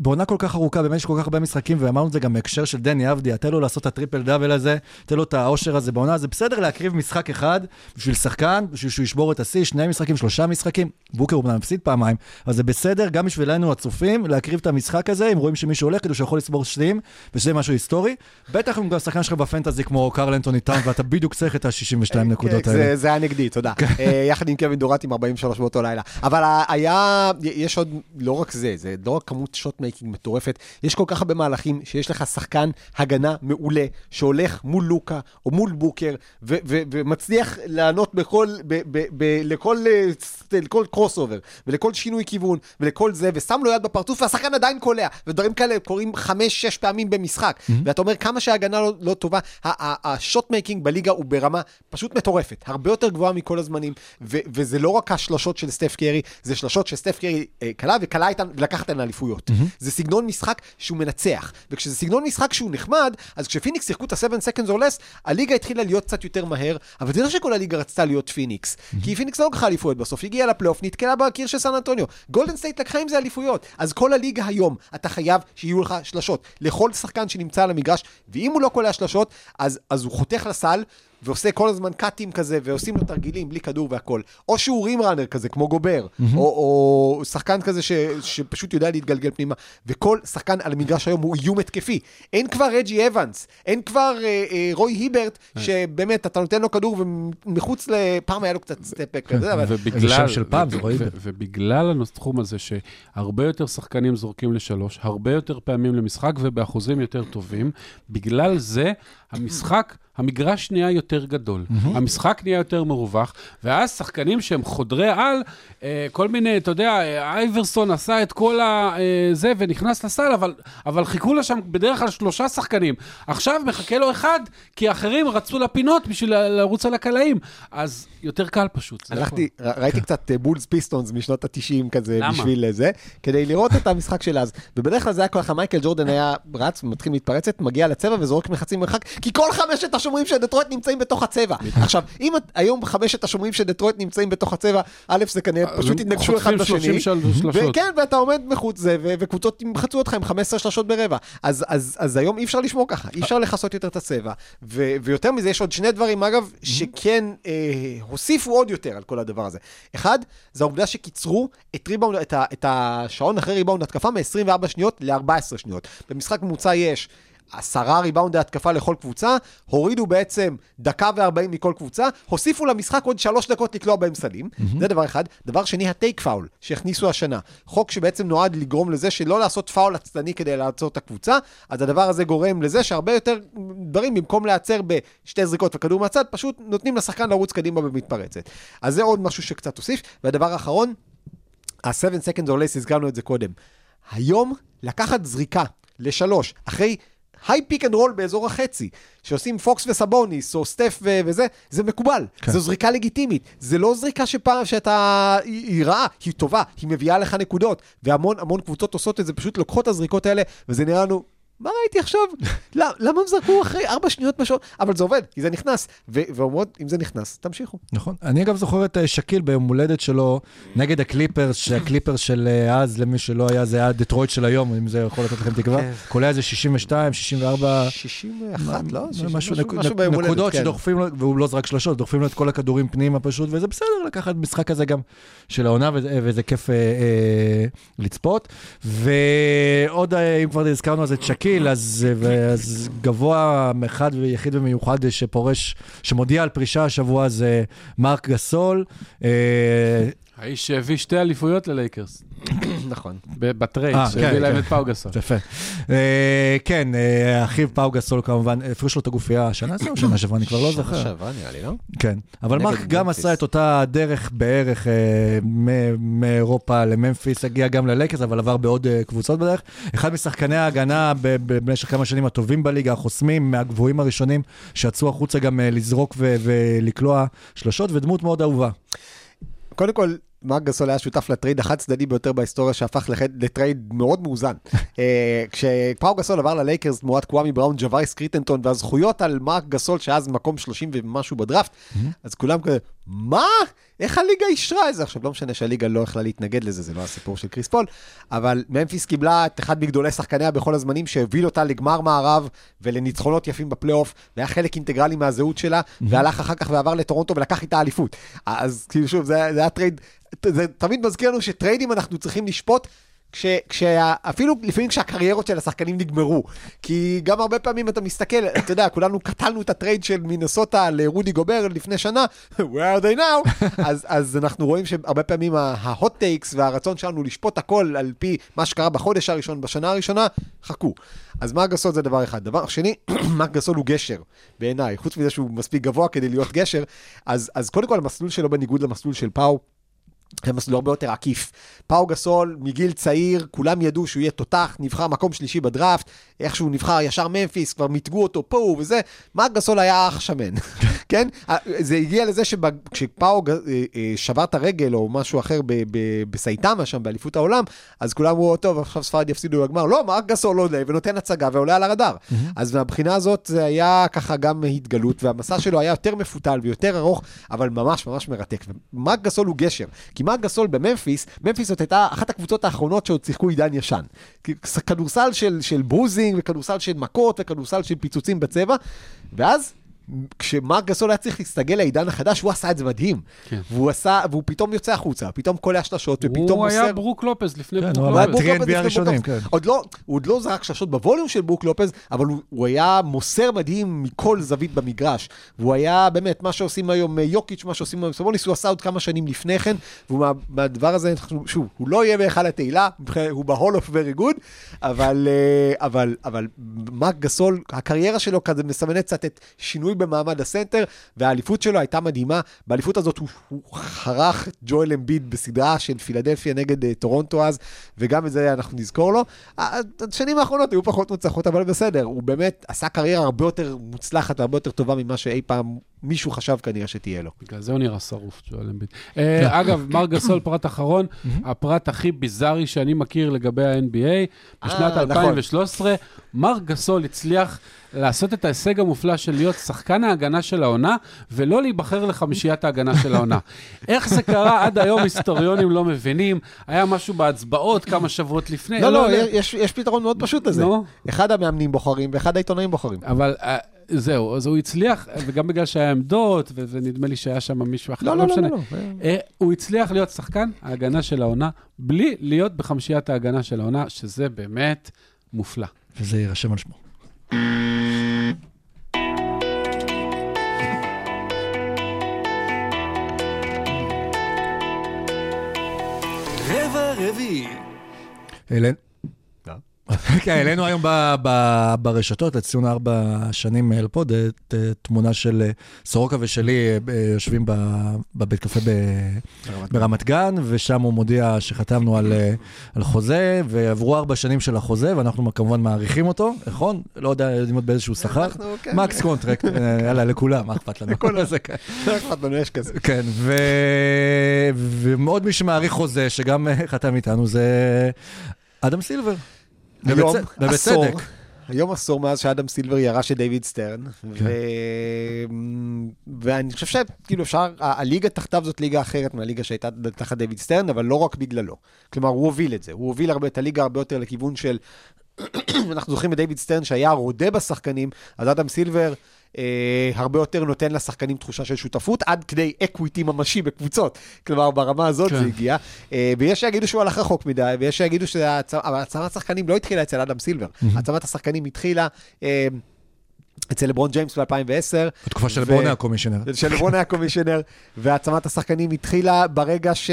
ובעונה כל כך ארוכה, באמת יש כל כך הרבה משחקים, ואמרנו את זה גם בהקשר של דני אבדיה, תן לו לעשות את הטריפל דאבל הזה, תן לו את האושר הזה בעונה, זה בסדר להקריב משחק אחד בשביל שחקן, בשביל שהוא ישבור את השיא, שני משחקים, שלושה משחקים, בוקר הוא מפסיד פעמיים, אבל זה בסדר, גם בשבילנו הצופים, להקריב את המשחק הזה, אם רואים שמישהו הולך, כדי שהוא יכול לצבור שתיים, ושזה משהו היסטורי. בטח אם גם שחקן שלך בפנטזי כמו קרל אנטוני טאונס, ואתה בדיוק צריך את ה-62 נקודות כן, האלה. זה- היה נגדי, תודה. אה, יחד עם קווין דוראנט עם 43 באותו לילה. אבל ה- היה, יש עוד, לא רק זה, זה לא רק כמות shot making מטורפת, יש כל כך הרבה מהלכים שיש לך שחקן הגנה מעולה, שהולך מול לוקה או מול בוקר, ו- ו- ומצליח לענות בכל, ב- ב- ב- לכל, אה, לכל crossover, ולכל שינוי כיוון, ולכל זה, ושם לו יד בפרצוף, והשחקן עדיין קולע, ודברים כאלה קורים חמש-שש פעמים במשחק, ואתה אומר כמה שההגנה לא, לא טובה, ה shot making בליגה הוא ברמה פשוט מטורפת, הרבה יותר גבוהה מכל הזמנים, ו- וזה לא רק השלשות של סטף קרי, זה שלשות שסטף קרי אה, קלע וקלע איתן, ולקח איתן אליפויות. זה סגנון משחק שהוא מנצח, וכשזה סגנון משחק שהוא נחמד, אז כשפיניקס שיחקו את ה-7 seconds or less, הליגה התחילה להיות קצת יותר מהר, אבל זה לא שכל הליגה רצתה להיות פיניקס, כי פיניקס לא לקחה אליפויות בסוף, היא הגיעה לפלייאוף, נתקלה בקיר של סן אנטוניו. גולדן סטייט לקחה עם זה אליפויות, אז כל הליגה היום, אתה חייב שיהיו לך שלשות, לכל שחקן שנמצא על המגרש, ואם הוא לא קולע שלשות, אז, אז הוא חותך לסל. ועושה כל הזמן קאטים כזה, ועושים לו תרגילים בלי כדור והכל. או שהוא רים ראנר כזה, כמו גובר, או, או שחקן כזה ש, שפשוט יודע להתגלגל פנימה. וכל שחקן על המגרש היום הוא איום התקפי. אין כבר רג'י אבנס, אין כבר אה, אה, רוי היברט, שבאמת, אתה נותן לו כדור ומחוץ ל... פעם היה לו קצת סטפק כזה, אבל... ובגלל... שם של פעם, זה רועי. ו- ובגלל התחום הזה שהרבה יותר שחקנים זורקים לשלוש, הרבה יותר פעמים למשחק ובאחוזים יותר טובים, בגלל זה המשחק... המגרש נהיה יותר גדול, המשחק נהיה יותר מרווח, ואז שחקנים שהם חודרי על, אה, כל מיני, אתה יודע, אה, אייברסון עשה את כל ה... אה, זה ונכנס לסל, אבל, אבל חיכו לו שם בדרך כלל שלושה שחקנים. עכשיו מחכה לו אחד, כי האחרים רצו לפינות בשביל לרוץ על הקלעים. אז יותר קל פשוט. הלכתי, ראיתי קצת אה, בולס פיסטונס משנות ה-90 כזה, למה? בשביל זה, כדי לראות את המשחק של אז. ובדרך כלל זה היה ככה, מייקל ג'ורדן היה רץ, מתחיל מתפרצת, מגיע לצבע וזורק מחצי מרחק, כי כל חמשת השומרים של דטרויט נמצאים בתוך הצבע. עכשיו, אם היום חמשת השומרים של דטרויט נמצאים בתוך הצבע, א', זה כנראה אז פשוט התנגשו אחד בשני. 30 של- שלשות. וכן, ואתה עומד מחוץ זה, וקבוצות ימחצו אותך עם 15 שלשות ברבע. אז, היום אי אפשר לשמור ככה, אי אפשר לכסות יותר את הצבע. ויותר מזה, יש עוד שני דברים, אגב, שכן אה, הוסיפו עוד יותר על כל הדבר הזה. אחד, זה העובדה שקיצרו את, ריבאונד, את, ה- את השעון אחרי ריבאונד התקפה מ-24 שניות ל-14 שניות. במשחק ממוצע יש... עשרה ריבאונדי התקפה לכל קבוצה, הורידו בעצם דקה וארבעים מכל קבוצה, הוסיפו למשחק עוד שלוש דקות לקלוע בהם סלים, mm-hmm. זה דבר אחד. דבר שני, הטייק פאול שהכניסו השנה. חוק שבעצם נועד לגרום לזה שלא לעשות פאול עצלני כדי לעצור את הקבוצה, אז הדבר הזה גורם לזה שהרבה יותר דברים, במקום להיעצר בשתי זריקות וכדור מהצד, פשוט נותנים לשחקן לרוץ קדימה במתפרצת. אז זה עוד משהו שקצת הוסיף. והדבר האחרון, ה-7 seconds or less, הזכרנו את זה קודם. היום, לקחת זריקה לשלוש, אחרי high pick and roll באזור החצי, שעושים פוקס וסבוניס, או סטף ו- וזה, זה מקובל. כן. זו זריקה לגיטימית. זה לא זריקה שפעם שאתה... היא, היא רעה, היא טובה, היא מביאה לך נקודות. והמון המון קבוצות עושות את זה, פשוט לוקחות את הזריקות האלה, וזה נראה לנו... מה ראיתי עכשיו? למה, הם זרקו אחרי ארבע שניות בשעון? אבל זה עובד, כי זה נכנס. ואומרות, אם זה נכנס, תמשיכו. נכון. אני אגב זוכר את אה, שקיל ביום הולדת שלו נגד הקליפרס, שהקליפרס של אה, אז, למי שלא היה, זה היה דטרויט של היום, אם זה יכול לתת לכם תקווה. כן. קולע איזה 62, 64... 61, לא? משהו, 60, משהו, משהו, נק- משהו ביום הולדת, נקודות כן. שדוחפים לו, והוא לא זרק שלושות, דוחפים לו את כל הכדורים פנימה פשוט, וזה בסדר לקחת משחק כזה גם של העונה, וזה, כיף אה, אה, לצפות. ועוד, אם כבר הזכרנו אז את שקיל, אז, אה, אז גבוה אחד ויחיד ומיוחד שפורש, שמודיע על פרישה השבוע זה מרק גסול. אה, האיש שהביא שתי אליפויות ללייקרס. נכון. בטרייד, אה, שהביא כן, להם כן. את פאו גסול. יפה. אה, כן, אה, אחיו פאו גסול כמובן, הפרישו לו את הגופייה השנה הזו, שנה שעברה, אני כבר לא שנה זוכר. שעברה נראה לי, לא? כן, אבל מרק גם. עשה את אותה דרך בערך מאירופה לממפיס, הגיע גם ללייקרס, אבל עבר בעוד קבוצות בדרך. אחד משחקני ההגנה במשך כמה שנים הטובים בליגה, החוסמים, מהגבוהים הראשונים, שיצאו החוצה גם לזרוק ולקלוע שלושות, ודמות מאוד אהובה. קודם כל, מרק גסול היה שותף לטרייד החד צדדי ביותר בהיסטוריה שהפך לטרייד מאוד מאוזן. אה, כשפאו גסול עבר ללייקרס תמורת קוואמי בראון, ג'ווריס קריטנטון והזכויות על מרק גסול שאז מקום 30 ומשהו בדראפט, אז כולם כזה, מה? איך הליגה אישרה את זה? עכשיו, לא משנה שהליגה לא יכלה להתנגד לזה, זה לא הסיפור של קריס פול, אבל ממפיס קיבלה את אחד מגדולי שחקניה בכל הזמנים, שהוביל אותה לגמר מערב ולניצחונות יפים בפלייאוף, והיה חלק אינטגרלי מהזהות שלה, והלך אחר כך ועבר לטורונטו ולקח איתה אליפות. אז כאילו, שוב, זה זה היה טרייד, זה תמיד מזכיר לנו שטריידים אנחנו צריכים לשפוט. כש, כשה, אפילו לפעמים כשהקריירות של השחקנים נגמרו. כי גם הרבה פעמים אתה מסתכל, אתה יודע, כולנו קטלנו את הטרייד של מינסוטה לרודי גובר לפני שנה, where are they now? אז, אז אנחנו רואים שהרבה פעמים ה-hot takes והרצון שלנו לשפוט הכל על פי מה שקרה בחודש הראשון, בשנה הראשונה, חכו. אז מרק גסול זה דבר אחד. דבר שני, מרק גסול הוא גשר, בעיניי. חוץ מזה שהוא מספיק גבוה כדי להיות גשר, אז, אז קודם כל המסלול שלו בניגוד למסלול של פאו, זה מסלול הרבה יותר עקיף. פאו גסול, מגיל צעיר, כולם ידעו שהוא יהיה תותח, נבחר מקום שלישי בדראפט, איך שהוא נבחר ישר ממפיס, כבר מיתגו אותו פה וזה, מרק גסול היה אח שמן, כן? זה הגיע לזה שכשפאו אה, אה, שבר את הרגל או משהו אחר בסייטמה שם, באליפות העולם, אז כולם אמרו, טוב, עכשיו ספרד יפסידו לגמר. לא, מרק גסול עולה ונותן הצגה ועולה על הרדאר. אז מהבחינה הזאת זה היה ככה גם התגלות, והמסע שלו היה יותר מפותל ויותר ארוך, אבל ממש ממש מרתק. ומרק גסול הוא גשר, כי מרק גסול בממפיס, ממפיס זאת הייתה אחת הקבוצות האחרונות שעוד שיחקו עידן ישן. כי כדורסל של, של ברוזינג, וכדורסל של מכות, וכדורסל של פיצוצים בצבע, ואז... כשמרק גסול היה צריך להסתגל לעידן החדש, הוא עשה את זה מדהים. כן. והוא עשה, והוא פתאום יוצא החוצה, פתאום קולע שלשות, ופתאום הוא מוסר... היה ברוק לופז לפני כן, ברוק הוא הוא היה אבל לופז. ברוק לופז לפני ברוק הראשונים, לופז. כן. עוד לא, הוא עוד לא זרק שלשות ב volume של ברוק לופז, אבל הוא, הוא היה מוסר מדהים מכל זווית במגרש. והוא היה באמת, מה שעושים היום אה, יוקיץ', מה שעושים היום סבוניס, הוא עשה עוד כמה שנים לפני כן, ומהדבר הזה, שוב, הוא לא יהיה בהיכל התהילה, הוא ב-Hall of very good, אבל, אה, אבל, אבל מרק גסול, הקריירה שלו כזה מסמנת קצת את שינוי במעמד הסנטר, והאליפות שלו הייתה מדהימה. באליפות הזאת הוא, הוא חרך את ג'ואל אמביד בסדרה של פילדלפיה נגד uh, טורונטו אז, וגם את זה אנחנו נזכור לו. השנים האחרונות היו פחות מוצלחות, אבל בסדר, הוא באמת עשה קריירה הרבה יותר מוצלחת והרבה יותר טובה ממה שאי פעם מישהו חשב כנראה שתהיה לו. בגלל זה הוא נראה שרוף, ג'ואל אמביד. אה, אגב, מר גסול, פרט אחרון, הפרט הכי ביזארי שאני מכיר לגבי ה-NBA, בשנת אה, נכון. 2013, מר גסול הצליח לעשות את ההישג המופלא של להיות שחקן ההגנה של העונה, ולא להיבחר לחמישיית ההגנה של העונה. איך זה קרה עד היום היסטוריונים לא מבינים, היה משהו בהצבעות כמה שבועות לפני. לא, לא, יודע. יש, יש פתרון מאוד פשוט לזה. אחד המאמנים בוחרים ואחד העיתונאים בוחרים. אבל אה, זהו, אז הוא הצליח, וגם בגלל שהיה עמדות, ו- ונדמה לי שהיה שם מישהו אחר, לא, לא, לא, לא, משנה. לא, לא. אה, הוא הצליח להיות שחקן ההגנה של העונה, בלי להיות בחמישיית ההגנה של העונה, שזה באמת מופלא. וזה יירשם על שמו. רבע רביעי. לא. כן, העלינו היום ברשתות, לציון ארבע שנים לפוד, תמונה של אה, סורוקה ושלי אה, יושבים בבית קפה ברמת גן, ושם הוא מודיע שחתמנו על, אה, על חוזה, ועברו ארבע שנים של החוזה, ואנחנו כמובן מעריכים אותו, נכון? לא יודע, יודעים עוד באיזשהו שכר. כן. max contract, אה, יאללה, לכולם, מה אכפת לנו? לכולם. זה כן. לא אכפת לנו, יש כזה. כן, ו... ומאוד מי שמעריך חוזה, שגם חתם איתנו, זה אדם סילבר. היום ובצ- עשור. היום עשור מאז שאדם סילבר ירש את דיוויד סטרן, כן. ו... ואני חושב שכאילו אפשר, הליגה תחתיו זאת ליגה אחרת מהליגה שהייתה תחת דיוויד סטרן, אבל לא רק בגללו. כלומר, הוא הוביל את זה, הוא הוביל הרבה את הליגה הרבה יותר לכיוון של, אנחנו זוכרים את דיוויד סטרן שהיה רודה בשחקנים, אז אדם סילבר אה, הרבה יותר נותן לשחקנים תחושה של שותפות, עד כדי equity ממשי בקבוצות. כלומר, ברמה הזאת כן. זה הגיע. אה, ויש שיגידו שהוא הלך רחוק מדי, ויש שיגידו שהעצמת השחקנים לא התחילה אצל אדם סילבר. העצמת השחקנים התחילה... אה, אצל לברון ג'יימס ב-2010. בתקופה של לברון היה קומישיונר. של לברון היה קומישיונר, והעצמת השחקנים התחילה ברגע ש...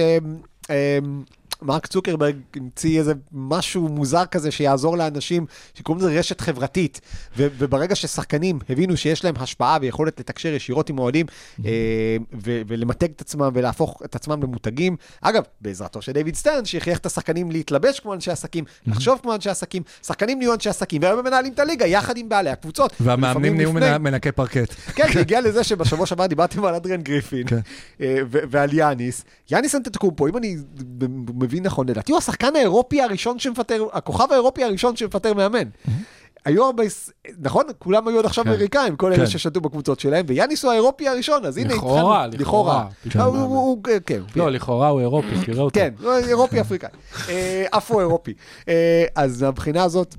מרק צוקרברג המציא איזה משהו מוזר כזה שיעזור לאנשים, שקוראים לזה רשת חברתית. ו- וברגע ששחקנים הבינו שיש להם השפעה ויכולת לתקשר ישירות עם אוהדים, אה, ו- ולמתג את עצמם ולהפוך את עצמם למותגים, אגב, בעזרתו של דיוויד סטרן, שהכריח את השחקנים להתלבש כמו אנשי עסקים, לחשוב כמו אנשי עסקים, שחקנים נהיו אנשי עסקים, והיום הם מנהלים את הליגה יחד עם בעלי הקבוצות. והמאמנים נהיו לפני. מנ- מנקי פרקט. כן, זה הגיע לזה שבשבוע שעבר דיברתם על אדריאן גריפין כן. אה, ועל יאניס. יאניס אנטטקומפו, אם אני מבין נכון, לדעתי הוא השחקן האירופי הראשון שמפטר, הכוכב האירופי הראשון שמפטר מאמן. היו הרבה, נכון? כולם היו עד עכשיו כן. אמריקאים, כל כן. אלה ששתו בקבוצות שלהם, ויאניס הוא האירופי הראשון, אז הנה התחלנו- לכאורה. לכאורה. הוא- הוא- הוא- כן. לא, לכאורה הוא אירופי, תראה אותו. כן, הוא אירופי אפריקאי. אה, אפרו-אירופי. אה, אז מהבחינה הזאת,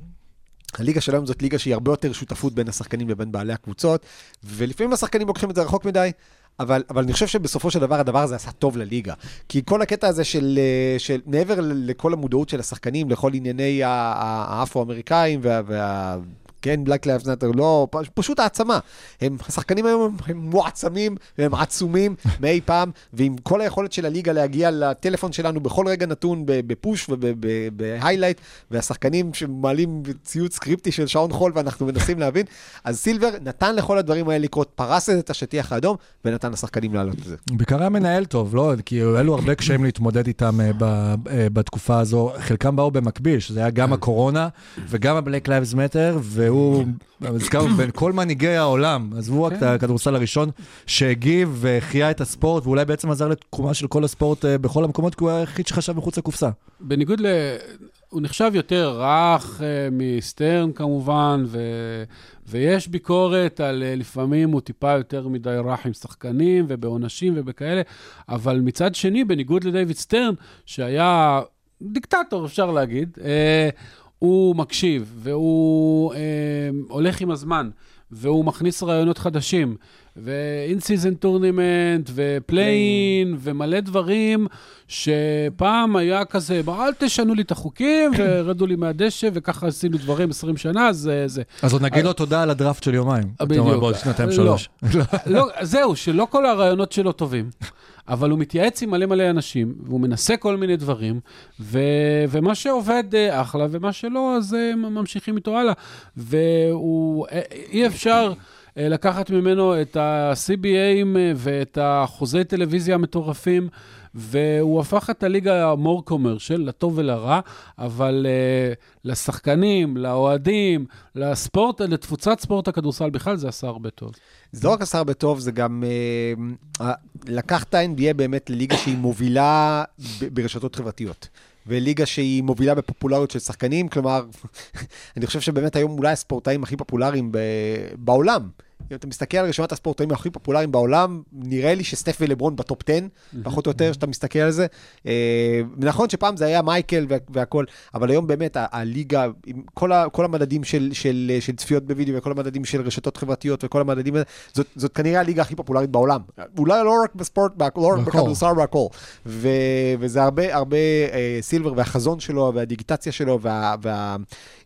הליגה של היום זאת ליגה שהיא הרבה יותר שותפות בין השחקנים לבין בעלי הקבוצות, ולפעמים השחקנים לוקחים את זה רחוק מדי. אבל, אבל אני חושב שבסופו של דבר הדבר הזה עשה טוב לליגה. כי כל הקטע הזה של, אה, של מעבר לכל המודעות של השחקנים, לכל ענייני האפרו-אמריקאים וה... וה כן, Black Lives Matter, לא, פשוט העצמה. הם, השחקנים היום הם מועצמים והם עצומים מאי פעם, ועם כל היכולת של הליגה להגיע לטלפון שלנו בכל רגע נתון בפוש ובהיילייט, והשחקנים שמעלים ציוץ סקריפטי של שעון חול ואנחנו מנסים להבין, אז סילבר נתן לכל הדברים האלה לקרות, פרס את השטיח האדום ונתן לשחקנים לעלות את זה. בעיקר היה מנהל טוב, לא? כי היו לו הרבה קשיים להתמודד איתם אה, ב- אה, בתקופה הזו. חלקם באו במקביל, שזה היה גם הקורונה וגם ה-Black Lives Matter, והוא, הזכרנו, בין כל מנהיגי העולם, עזבו רק את הכדורסל הראשון, שהגיב והחיה את הספורט, ואולי בעצם עזר לתקומה של כל הספורט אה, בכל המקומות, כי הוא היחיד שחשב מחוץ לקופסה. בניגוד ל... הוא נחשב יותר רך אה, מסטרן כמובן, ו... ויש ביקורת על אה, לפעמים הוא טיפה יותר מדי רך עם שחקנים ובעונשים ובכאלה, אבל מצד שני, בניגוד לדייוויד סטרן, שהיה דיקטטור, אפשר להגיד, הוא מקשיב, והוא אה, הולך עם הזמן, והוא מכניס רעיונות חדשים, ו-in-season tournament, ו-playing, ומלא דברים, שפעם היה כזה, "בוא, אל תשנו לי את החוקים, ורדו לי מהדשא, וככה עשינו דברים 20 שנה, אז אה, זה... אז עוד נגיד לו תודה על הדראפט של יומיים. אומר, בדיוק. בעוד שנתיים לא. שלוש. לא, זהו, שלא כל הרעיונות שלו טובים. אבל הוא מתייעץ עם מלא מלא אנשים, והוא מנסה כל מיני דברים, ו, ומה שעובד אה, אחלה, ומה שלא, אז אה, ממשיכים איתו הלאה. והוא, אה, אי אפשר אה, לקחת ממנו את ה-CBAים אה, ואת החוזי טלוויזיה המטורפים, והוא הפך את הליגה המור קומרשל, לטוב ולרע, אבל uh, לשחקנים, לאוהדים, לספורט, לתפוצת ספורט הכדורסל בכלל, זה עשה הרבה טוב. זה לא רק עשה הרבה טוב, זה גם אה, אה, לקח את ה-NBA באמת לליגה שהיא מובילה ברשתות חברתיות. וליגה שהיא מובילה בפופולריות של שחקנים, כלומר, אני חושב שבאמת היום אולי הספורטאים הכי פופולריים בעולם. אם אתה מסתכל על רשימת הספורטאים הכי פופולריים בעולם, נראה לי שסטף ולברון בטופ 10, פחות או יותר, שאתה מסתכל על זה. אה, נכון שפעם זה היה מייקל וה- והכל, אבל היום באמת הליגה, עם כל, ה- כל המדדים של, של, של צפיות בווידאו וכל המדדים של רשתות חברתיות וכל המדדים זאת, זאת כנראה הליגה הכי פופולרית בעולם. אולי לא רק בספורט, לא רק. בכדורסל והכל. ו, וזה הרבה, הרבה אה, סילבר והחזון שלו והדיגיטציה שלו וה... וה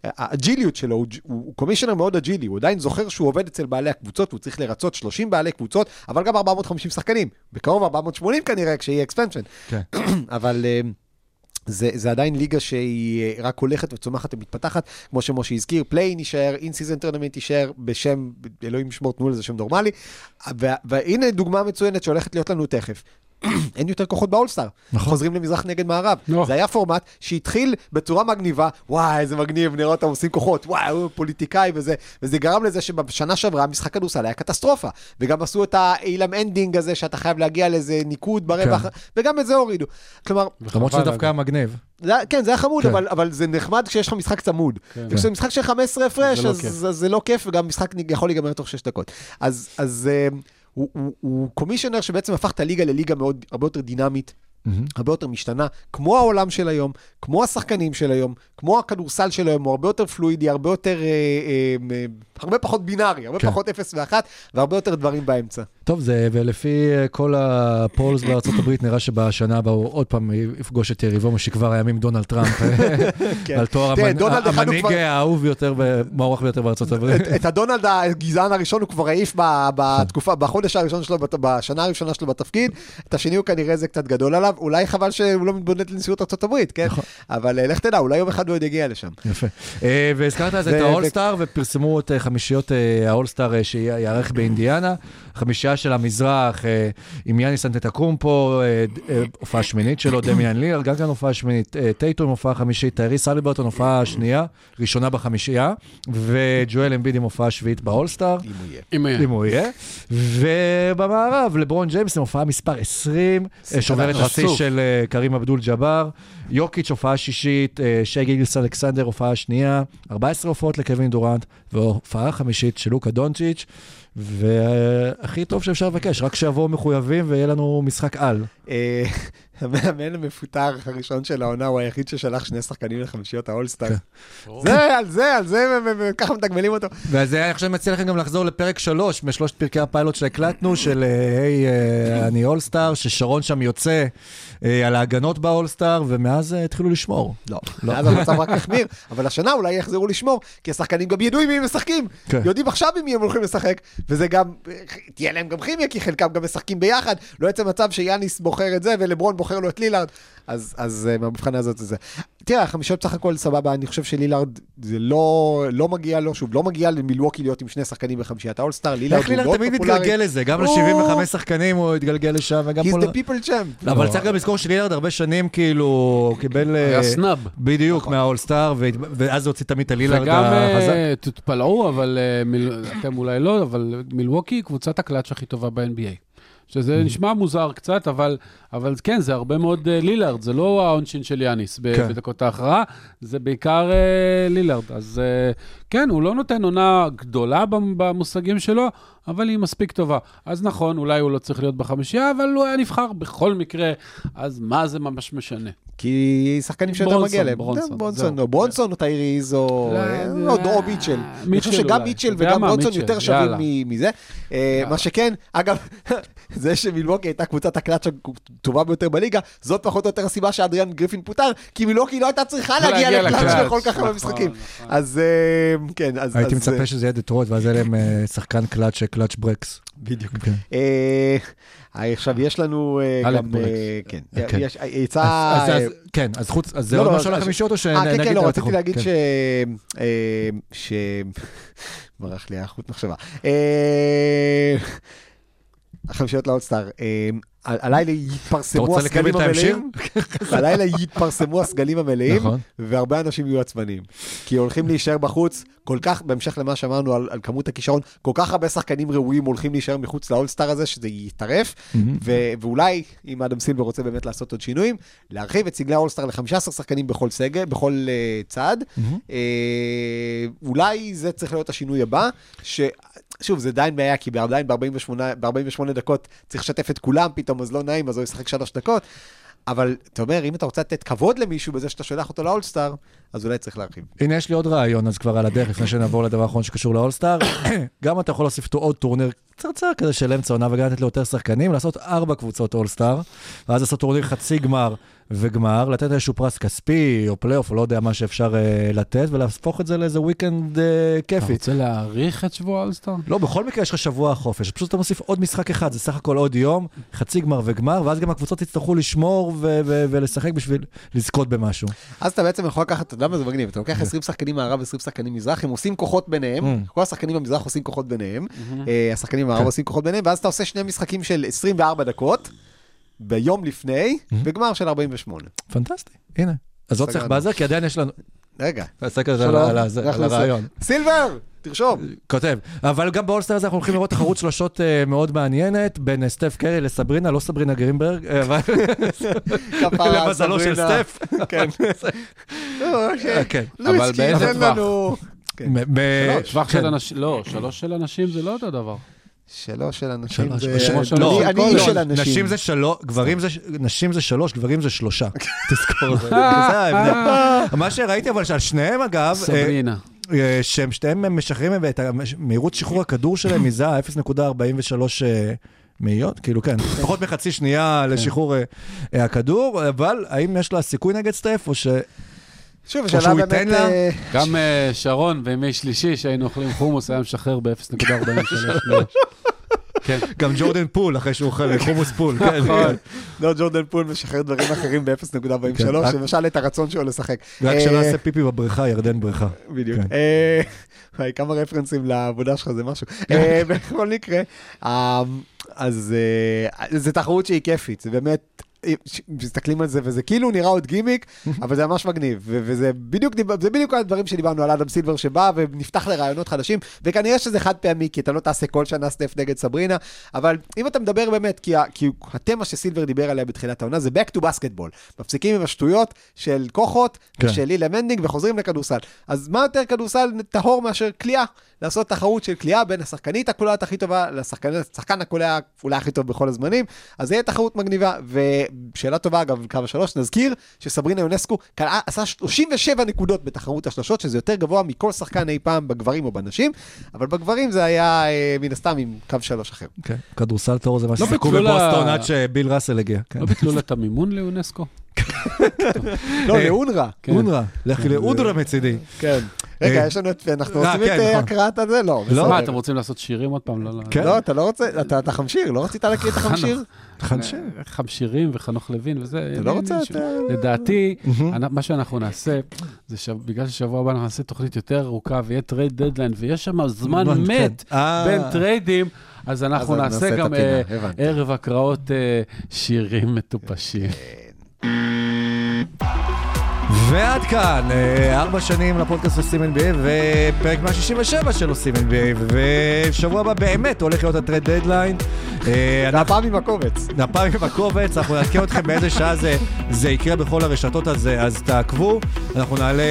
האג'יליות שלו, הוא, הוא קומישיונר מאוד אג'ילי, הוא עדיין זוכר שהוא עובד אצל בעלי הקבוצות, הוא צריך לרצות 30 בעלי קבוצות, אבל גם 450 שחקנים. בקרוב 480 כנראה, כשיהיה expansion. כן. אבל... אה, זה, זה עדיין ליגה שהיא אה, רק הולכת וצומחת ומתפתחת, כמו שמשה הזכיר, play-in יישאר, in-season tournament יישאר בשם, אלוהים ישמור, תנו לזה שם נורמלי. וה- והנה דוגמה מצוינת שהולכת להיות לנו תכף. אין יותר כוחות באולסטאר. נכון. חוזרים למזרח נגד מערב. לא. זה היה פורמט שהתחיל בצורה מגניבה, וואי, איזה מגניב, נראה אותם עושים כוחות, וואי, הוא פוליטיקאי וזה, וזה גרם לזה שבשנה שעברה משחק כדורסל היה קטסטרופה. וגם עשו את ה Elam Ending הזה, שאתה חייב להגיע לאיזה ניקוד ברווח, כן. וגם את זה הורידו. כלומר, למרות שזה דווקא היה מגניב. זה, כן, זה היה חמוד, כן. אבל, אבל זה נחמד כשיש לך משחק צמוד. כן. וכשזה משחק של 15 הפרש, זה לא אז. אז זה לא כיף, וגם משחק יכול להיגמר תוך 6 דקות. אז, אז אה, הוא, הוא, הוא commissioner שבעצם הפך את הליגה לליגה מאוד, הרבה יותר דינמית. הרבה יותר משתנה, כמו העולם של היום, כמו השחקנים של היום, כמו הכדורסל של היום, הוא הרבה יותר פלואידי, הרבה יותר, אה, אה, אה, הרבה פחות בינארי, הרבה כן. פחות 0 ו-1, והרבה יותר דברים באמצע. טוב, זה, ולפי כל הפולס בארצות הברית, נראה שבשנה הבאה הוא עוד פעם יפגוש את יריבו משכבר הימים, דונלד טראמפ, כן. על תואר המנהיג האהוב ביותר, מוערך ביותר בארצות הברית. את- הדונלד הגזען הראשון הוא כבר העיף בתקופה, בחודש הראשון שלו, בשנה הראשונה שלו בתפקיד, את השני הוא כנראה זה קצת גדול עליו, אולי חבל שהוא לא מתבונן לנשיאות ארצות הברית, כן? נכון. אבל לך תדע, אולי יום אחד הוא עוד יגיע לשם. יפה. אה, והזכרת אז את האולסטאר, ופרסמו את אה, חמישיות האולסטאר אה, שיערך באינדיאנה. חמישייה של המזרח, אה, עם יאניס אנטטוקומפו, אה, אה, הופעה שמינית שלו, דמיאן לילארד, גם כן הופעה שמינית, אה, טייטום הופעה חמישית, טייריס הליברטון הופעה שנייה, ראשונה בחמישייה, וג'ואל אמביד עם הופעה שביעית באולסטאר. אם הוא יהיה. אם הוא יהיה. ובמערב, לברון ג'יימס עם הופעה מספר 20, אה, שובר את השיא. של אה, קרים אבדול ג'אבר. יוקיץ' הופעה שישית, אה, שי גיגלס אלכסנדר הופעה שנייה, 14 הופעות לקווין דורנט, והופעה חמישית של לוקה דונצ'יץ', והכי טוב שאפשר לבקש, רק שיבואו מחויבים ויהיה לנו משחק על. המאמן המפוטר הראשון של העונה הוא היחיד ששלח שני שחקנים לחמישיות האולסטאר. כן. זה, על זה, על זה, וככה מתגמלים אותו. ואז אני עכשיו מציע לכם גם לחזור לפרק 3 משלושת פרקי הפיילוט שהקלטנו, של אה, היי, אה, אני אולסטאר, ששרון שם יוצא אה, על ההגנות באולסטאר, ומאז התחילו לשמור. לא, אז המצב רק החמיר, אבל השנה אולי יחזרו לשמור, כי השחקנים גם ידעו עם מי הם משחקים. כן. יודעים עכשיו עם מי הם הולכים לשחק, וזה גם, תהיה להם גם כימיה, כי חלקם גם משחקים ביחד. לא יוצא מצב שיאניס בוחר את זה ולברון בוחר לו את לילארד, אז, אז אה, מהמבחנה הזאת זה זה. תראה, החמישיות בסך הכל סבבה, אני חושב שלילארד זה לא, לא מגיע לו, שוב, לא מגיע למילווקי להיות עם שני שחקנים בחמישיית האולסטאר, לילארד איך הוא לילר מאוד תמיד פופולרי. מתגלגל לזה, גם הוא- ל-75 שחקנים הוא התגלגל לשם, וגם He's פה... the ל- people champ. אבל צריך גם לזכור שלילרד הרבה שנים כאילו קיבל... היה אה, סנאב. בדיוק, מהאולסטאר, והת- ואז הוציא תמיד את הלילרד וגם החזק. אה, תתפלאו, אבל אה, מיל- אתם אולי לא, אבל מילווקי היא קבוצת הקלאץ' הכי טובה ב-NBA. שזה נשמע מוזר קצת, אבל, אבל כן, זה הרבה מאוד אה, לילארד, זה לא העונשין של יאניס ב- כן. בדקות ההכרעה, זה בעיקר אה, לילארד. אז אה, כן, הוא לא נותן עונה גדולה במ- במושגים שלו, אבל היא מספיק טובה. אז נכון, אולי הוא לא צריך להיות בחמישייה, אבל הוא היה נבחר בכל מקרה, אז מה זה ממש משנה? כי שחקנים שיותר מגיע להם. ברונסון, כן, ברונסון. או ברונסון או טייריז או לא, אה, זה- או או מיטשל. אני חושב שגם. מיטשל וגם ברונסון יותר שווים מזה. אה, מה שכן, אגב, זה שמילווקי הייתה קבוצת הקלאץ' הטובה ביותר בליגה, זאת פחות או יותר הסיבה שאדריאן גריפין פוטר, כי מילווקי לא הייתה צריכה להגיע לקלאץ' בכל כך הרבה נכון, משחקים. נכון. אז אה, כן, אז... הייתי מצפה שזה יהיה דטרויט, ואז יהיה להם אה, שחקן קלאץ', קלאץ' ברקס. בדיוק. אה, עכשיו יש לנו גם, ברקס. כן, כן. יצא... אה, כן, אז חוץ, אז זה לא, עוד לא, משהו אז- לחמישיות או אה, כן, שנגיד... כן, לא, רציתי? להגיד כן. ש... אה, ש... ברח לי החוט מחשבה. החמישיות לאולסטאר. הלילה יתפרסמו הסגלים? המלאים, הלילה יתפרסמו הסגלים המלאים. והרבה אנשים יהיו עצבניים. כי הולכים להישאר בחוץ, כל כך, בהמשך למה שאמרנו על, על כמות הכישרון, כל כך הרבה שחקנים ראויים הולכים להישאר מחוץ לאולסטאר הזה, שזה יטרף. ו- ואולי, אם אדם סילבר רוצה באמת לעשות עוד שינויים, להרחיב את סגלי האולסטאר ל-15 שחקנים בכל סגל, בכל uh, צד. מהמם. אה, אולי זה צריך להיות השינוי הבא, ש... שוב, זה עדיין בעיה, כי עדיין ב-48, ב-48 דקות צריך לשתף את כולם פתאום, אז לא נעים, אז הוא ישחק שלוש דקות. אבל אתה אומר, אם אתה רוצה לתת כבוד למישהו בזה שאתה שולח אותו לאולסטאר, אז אולי צריך להרחיב. הנה, יש לי עוד רעיון, אז כבר על הדרך, לפני שנעבור לדבר האחרון שקשור לאולסטאר. גם אתה יכול להוסיף אותו עוד טורניר קצרצר כזה של אמצע עונה, וגם לתת ליותר שחקנים, לעשות ארבע קבוצות אולסטאר, ואז לעשות טורניר חצי גמר וגמר, לתת איזשהו פרס כספי, או פלייאוף, או לא יודע מה שאפשר אה, לתת, ולהפוך את זה לאיזה weekend אה, אתה כיפי. רוצה להאריך את שבוע האולסטאר? לא, בכל מקרה יש לך שבוע חופש, פשוט אתה מוסיף עוד משחק אחד, זה סך הכל עוד יום, חצי גמר וגמר, ואז גם הקבוצות יצטרכו לשמור ו- ו- ולשחק בשביל לזכות במשהו. אז אתה בעצם יכול לקחת, אתה יודע מה זה מגניב, אתה לוקח 20 שחקנים מערב, 20 שחקנים מזרח, הם עושים כוחות ביניהם, Mm. כל השחקנים במזרח עושים כוחות ביניהם, אה, השחקנים מערב כן. עושים כוחות ביניהם, ואז אתה עושה שני משחקים של 24 דקות, ביום לפני, וגמר של 48. פנטסטי, הנה. אז לא צריך. בזה, כי עדיין יש לנו... רגע, תעסק על הרעיון. סילבר, תרשום. כותב. אבל גם באולסטר הזה אנחנו הולכים לראות תחרות שלושות אה, מאוד מעניינת, בין אה, סטף קרי לסברינה, לא סברינה גרינברג, אה, אבל למזלו של. סטף. כן. אה, כן. לואיס אבל באיזה תן טווח? לנו. כן. טווח כן. של אנשים, לא, שלוש של אנשים זה לא אותו דבר. שלוש של אנשים. שלוש. זה- שלוש. אני- לא, אני איש לא, של אנשים. נשים זה שלוש, גברים זה, נשים זה שלוש, גברים זה שלושה. תזכור, זה זה ההבדל. מה שראיתי אבל שעל שניהם אגב, אה, סברינה. אה, שהם שתיהם משחררים את מהירות שחרור הכדור שלהם מזה 0.43 אה, מאיות, כאילו כן, פחות מחצי שנייה לשחרור אה, אה, הכדור, אבל האם יש לה סיכוי נגד סטף, או ש... שוב, שהוא באמת... ייתן לה? אה, גם אה, שרון בימי שלישי, שהיינו אוכלים חומוס, היה משחרר ב-0.43. כן. גם ג'ורדן פול, אחרי שהוא אוכל חומוס פול, כן. נכון. לא, ג'ורדן פול משחרר דברים אחרים ב-0.43, כן, למשל את הרצון שלו לשחק. רק אה, שלא יעשה פיפי בבריכה, ירדן בריכה. בדיוק. כן. אה, וואי, כמה רפרנסים לעבודה שלך זה משהו. אה, בכל מקרה, אה, אז אה, זו תחרות שהיא כיפית, זה באמת... מסתכלים על זה וזה כאילו נראה עוד גימיק, אבל זה ממש מגניב, וזה בדיוק, זה בדיוק הדברים שדיברנו על אדם סילבר שבא ונפתח לרעיונות חדשים, וכנראה שזה חד פעמי, כי אתה לא תעשה כל שנה סטף נגד סברינה, אבל אם אתה מדבר באמת, כי, כי התמה שסילבר דיבר עליה בתחילת העונה זה back to basketball, מפסיקים עם השטויות של כוחות, כן. של Elam Ending וחוזרים לכדורסל. אז מה יותר כדורסל טהור מאשר קליעה? לעשות תחרות של קליעה בין השחקנית הקולעת הכי טובה לשחקן הקולע אולי הכי טוב בכל הזמנים, אז זה יהיה תחרות מגניבה. ושאלה טובה אגב, קו השלוש, נזכיר שסברינה יונסקו קלעה, עשה 37 נקודות בתחרות השלשות, שזה יותר גבוה מכל שחקן אי פעם בגברים או בנשים, אבל בגברים זה היה אה, מן הסתם עם קו שלוש אחר. כן, כדורסל טהור זה מה לא לה- בבוסטון עד שביל ראסל הגיע. כן. לא ביטלו לה את המימון לאונסקו? לא, אה, לאונר"א. כן. אונר"א, לכי לאודרה מצידי. כן. רגע, אה, יש לנו את, אנחנו אה, את כן, אה, נכון. הקראת הזה? לא, בסדר. מה, אתם רוצים לעשות שירים עוד פעם? לא, לא. כן. לא, אתה לא רוצה, אתה אתה חמשיר, לא רצית להקריא את החמשיר? חנשי. חמשירים וחנוך לוין וזה. אתה לא רוצה את... לדעתי, מה שאנחנו נעשה, זה שבגלל ששבוע הבא אנחנו נעשה תוכנית יותר ארוכה ויהיה טרייד דדליין, ויש שם זמן מת כן. אה. בין טריידים, אז אנחנו אז נעשה את גם אה. ערב הקראות אה, שירים מטופשים. ועד כאן, אה, ארבע שנים לפודקאסט עושים NBA ופרק 167 של עושים NBA ושבוע הבא באמת הולך להיות ה trade deadline. והפעם עם הקובץ. הפעם עם הקובץ, אנחנו נעדכן אתכם באיזה שעה זה, זה יקרה בכל הרשתות הזה, אז תעקבו. אנחנו נעלה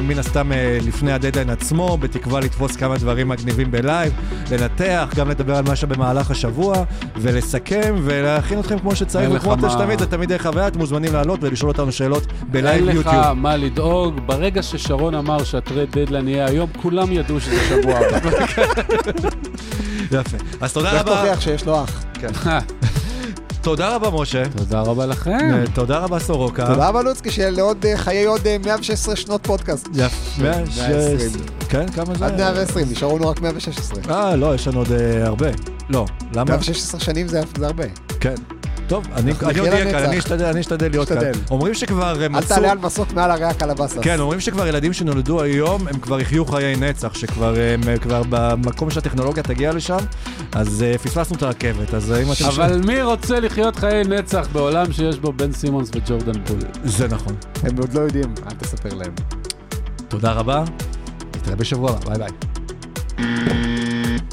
מן הסתם אה, לפני הדדליין עצמו, בתקווה לתפוס כמה דברים מגניבים בלייב, לנתח, גם לדבר על מה שבמהלך השבוע, ולסכם ולהכין אתכם כמו שצריך, וכמו מה- שתמיד, זה תמיד דרך החוויה, אתם מוזמנים לעלות ולשאול אותנו שאלות בלייב יוטיוב. מה לדאוג, ברגע ששרון אמר שה trade deadline יהיה היום, כולם ידעו שזה שבוע הבא. יפה. אז תודה רבה, תוכיח שיש לו אח? תודה רבה משה, תודה רבה לכם. אה, תודה רבה סורוקה. תודה רבה לוצקי, שיהיה לעוד אה, חיי עוד אה, 116 שנות פודקאסט. יפה. 120. כן, כמה זה? עד 120, נשארו לנו רק 116. אה, לא, יש לנו עוד אה, הרבה. לא, למה? 116 שנים זה זה הרבה. כן. טוב, אני עוד אהיה כאן. אני אשתדל, אני אשתדל להיות כאן. תשתדל. אומרים שכבר אה, אל מצאו... תעלה על מסוק מעל הרי הקלבסס. כן, אומרים שכבר ילדים שנולדו היום, הם כבר יחיו חיי נצח, שכבר הם אה, כבר במקום שהטכנולוגיה תגיע לשם, אז אה, פספסנו את הרכבת, אז אה, אם אתם... אבל מי רוצה לחיות חיי נצח בעולם שיש בו בן סימונס וג'ורדן פול? זה נכון. הם עוד לא יודעים, אל תספר להם. תודה רבה, נתראה בשבוע הבא, ביי ביי.